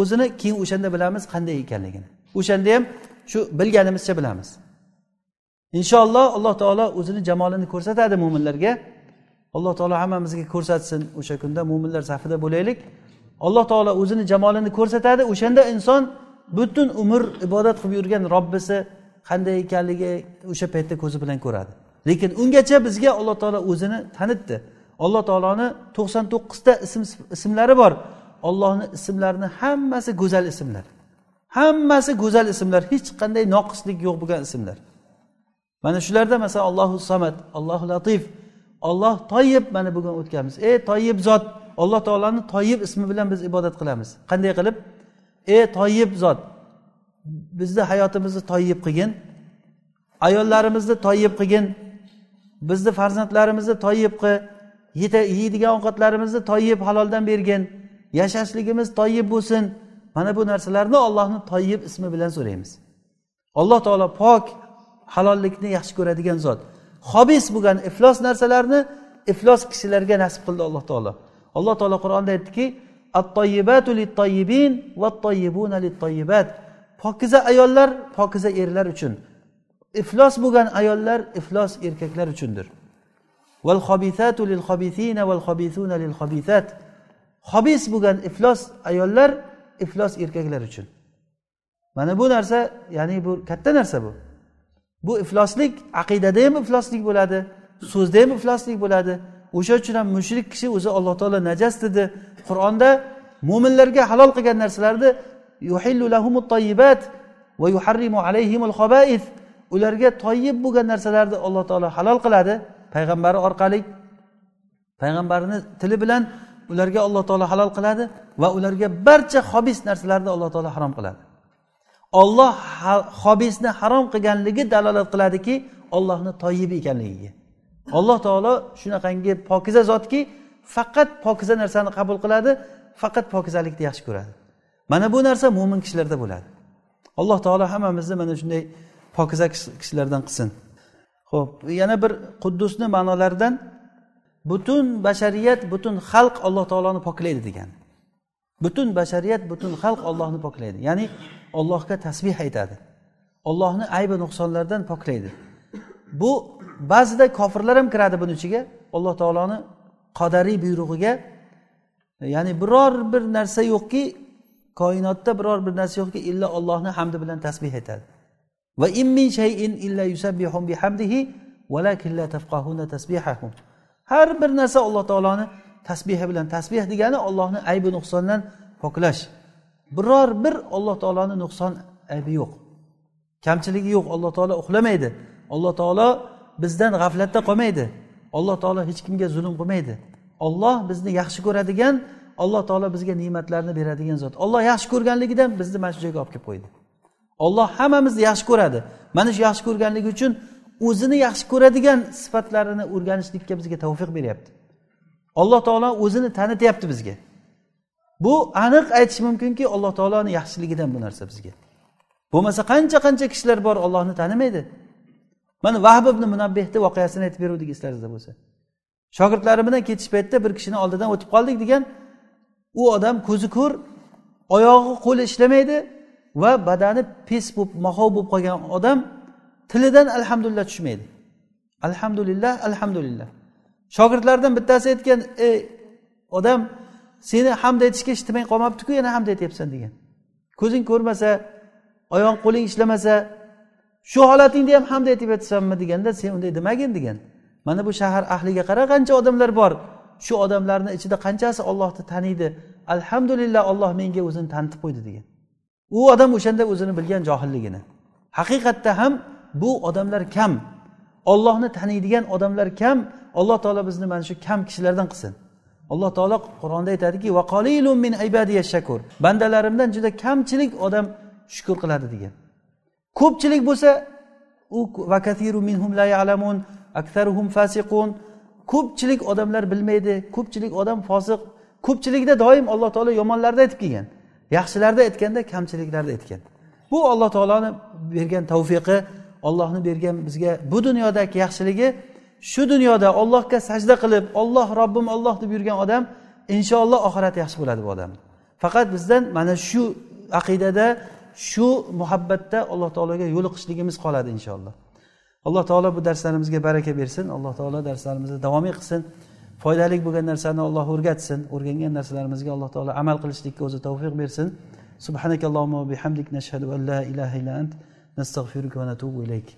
o'zini keyin o'shanda bilamiz qanday ekanligini. O'shanda ham shu bilganimizcha bilamiz. Inshaalloh alloh taolo o'zini jamolini ko'rsatadi mo'minlarga alloh taolo hammamizga ko'rsatsin o'sha kunda mo'minlar safida bo'laylik. Alloh taolo o'zini jamolini ko'rsatadi. O'shanda inson butun umr ibodat qilib yurgan robbisi qanday ekanligi o'sha paytda ko'zi bilan ko'radi. Lekin ungacha bizga alloh taolo o'zini tanitdi. Alloh taoloni to'qson to'qqizta ism ismlari bor. Ollohni ismlarini hammasi go'zal ismlar. Hammasi go'zal ismlar hech qanday noqislik yo'q bo'lgan ismlar. Mana shularda masalan allohu samad allohu latif olloh toyib mana bugun o'tganmiz. Ey toyib zot alloh taoloni toyib ismi bilan biz ibodat qilamiz. Qanday qilib? Ey toyib zot bizni hayotimizni toyib qilgin ayollarimizni toyib qilgin bizni farzandlarimizni toyib qil yeydigan ovqatlarimizni toyib haloldan bergin yashashligimiz toyib bo'lsin. Mana bu narsalarni ollohni toyib ismi bilan so'raymiz. Alloh taolo pok halollikni yaxshi ko'radigan zot. Hobis bo'lgan iflos narsalarni iflos kishilarga nasib qildi alloh taolo. Alloh taolo qur'onda aytdiki pokiza ayollar pokiza erlar uchun. Iflos bo'lgan ayollar iflos erkaklar uchundir. Hobis bo'lgan iflos ayollar iflos erkaklar uchun. Mana bu narsa ya'ni bu katta narsa bu. Bu ifloslik aqidada ham ifloslik bo'ladi so'zda ham ifloslik bo'ladi. O'sha uchun ham mushrik kishi o'zi alloh taolo najas dedi qur'onda mo'minlarga halol qilgan narsalarni ularga toyib bo'lgan narsalarni alloh taolo halol qiladi. Payg'ambari orqali payg'ambarni tili bilan ularga alloh taolo halol qiladi va ularga barcha hobis narsalarni alloh taolo harom qiladi. Olloh hobisni harom qilganligi dalolat qiladiki ollohni toyib ekanligiga. Alloh taolo shunaqangi pokiza zotki faqat pokiza narsani qabul qiladi faqat pokizalikni yaxshi ko'radi. Mana bu narsa mo'min kishilarda bo'ladi. Alloh taolo hammamizni mana shunday pokiza kishilardan qilsin. Ho'p yana bir quddusni ma'nolaridan butun bashariyat butun xalq alloh taoloni poklaydi degan. Butun bashariyat butun xalq ollohni poklaydi. Ya'ni ollohga tasbih aytadi. Ollohni aybi nuqsonlardan poklaydi. Bu ba'zida kofirlar ham kiradi buni ichiga. Alloh taoloni qadariy buyrug'iga ya'ni biror bir narsa yo'qki koinotda biror bir narsa yo'qki illo ollohni hamdi bilan tasbih aytadi. Va immin shayin illa yusabbihum bihamdihi har bir narsa alloh taoloni tasbehi bilan tasbeh degani ollohni aybi nuqsondan poklash. Biror bir alloh taoloni nuqson aybi yo'q. Kamchiligi yo'q alloh taolo uxlamaydi. Alloh taolo bizdan g'aflatda qolmaydi. Alloh taolo hech kimga zulm qilmaydi. Olloh bizni yaxshi ko'radigan alloh taolo bizga ne'matlarni beradigan zot. Olloh yaxshi ko'rganligidan bizni mana shu joyga olib kelib qo'ydi. Olloh hammamizni yaxshi ko'radi. Mana shu yaxshi ko'rganligi uchun o'zini yaxshi ko'radigan sifatlarini o'rganishlikka bizga tavfiq beryapti. Alloh taolo o'zini tanityapti bizga. Bu aniq aytish mumkinki alloh taoloni yaxshiligidan bu narsa bizga. Bo'lmasa qancha qancha kishilar bor ollohni tanimaydi? Mana vahb ibn munabbehni voqeasini aytib beruvdik eslaringizda bo'lsa. Shogirdlari bilan ketish paytida bir kishini oldidan o'tib qoldik degan u odam ko'zi ko'r oyog'i qo'li ishlamaydi va badani pes bo'lib mahov bo'lib qolgan odam tilidan alhamdulillah tushmaydi. Alhamdulillah alhamdulillah. Shogirdlardan bittasi aytgan ey odam seni hamd aytishga eshitmay qolmabdiku yana hamd aytyapsan degan. Ko'zing ko'rmasa oyoq qo'ling ishlamasa shu holatingda ham hamd aytib yotsanmi deganda sen unday demagin degan. Mana bu shahar ahliga qara qancha odamlar bor. Shu odamlarni ichida qanchasi ollohni taniydi? Alhamdulillah olloh menga o'zini tanitib qo'ydi degan. U odam o'shanda o'zini bilgan johilligini. Haqiqatda ham bu odamlar kam. Ollohni taniydigan odamlar kam. Alloh taolo bizni mana shu kam kishilardan qilsin. Alloh taolo qur'onda aytadiki min shakur. Bandalarimdan juda kamchilik odam shukur qiladi degan. Ko'pchilik bo'lsa u minhum la ya'lamun aktharuhum fasiqun. Ko'pchilik odamlar bilmaydi ko'pchilik odam fosiq. Ko'pchilikda doim alloh taolo yomonlarni aytib kelgan. Yaxshilarni aytganda kamchiliklarni aytgan. Bu alloh taoloni bergan tavfiqi ollohni bergan bizga bu dunyodagi yaxshiligi shu dunyoda ollohga sajda qilib olloh robbim olloh deb yurgan odam inshaalloh oxirati yaxshi bo'ladi bu odam. Faqat bizdan mana shu aqidada shu muhabbatda alloh taologa yo'liqishligimiz qoladi inshaalloh. Alloh taolo bu darslarimizga baraka bersin alloh taolo darslarimizni davomiy qilsin. Foydali bo'lgan narsani alloh o'rgatsin o'rgangan narsalarimizga alloh taolo amal qilishlikka o'zi tavfiq bersin. Subhanakallohumma bihamdik nashhadu an la ilaha illa ant نستغفرك ونتوب إليك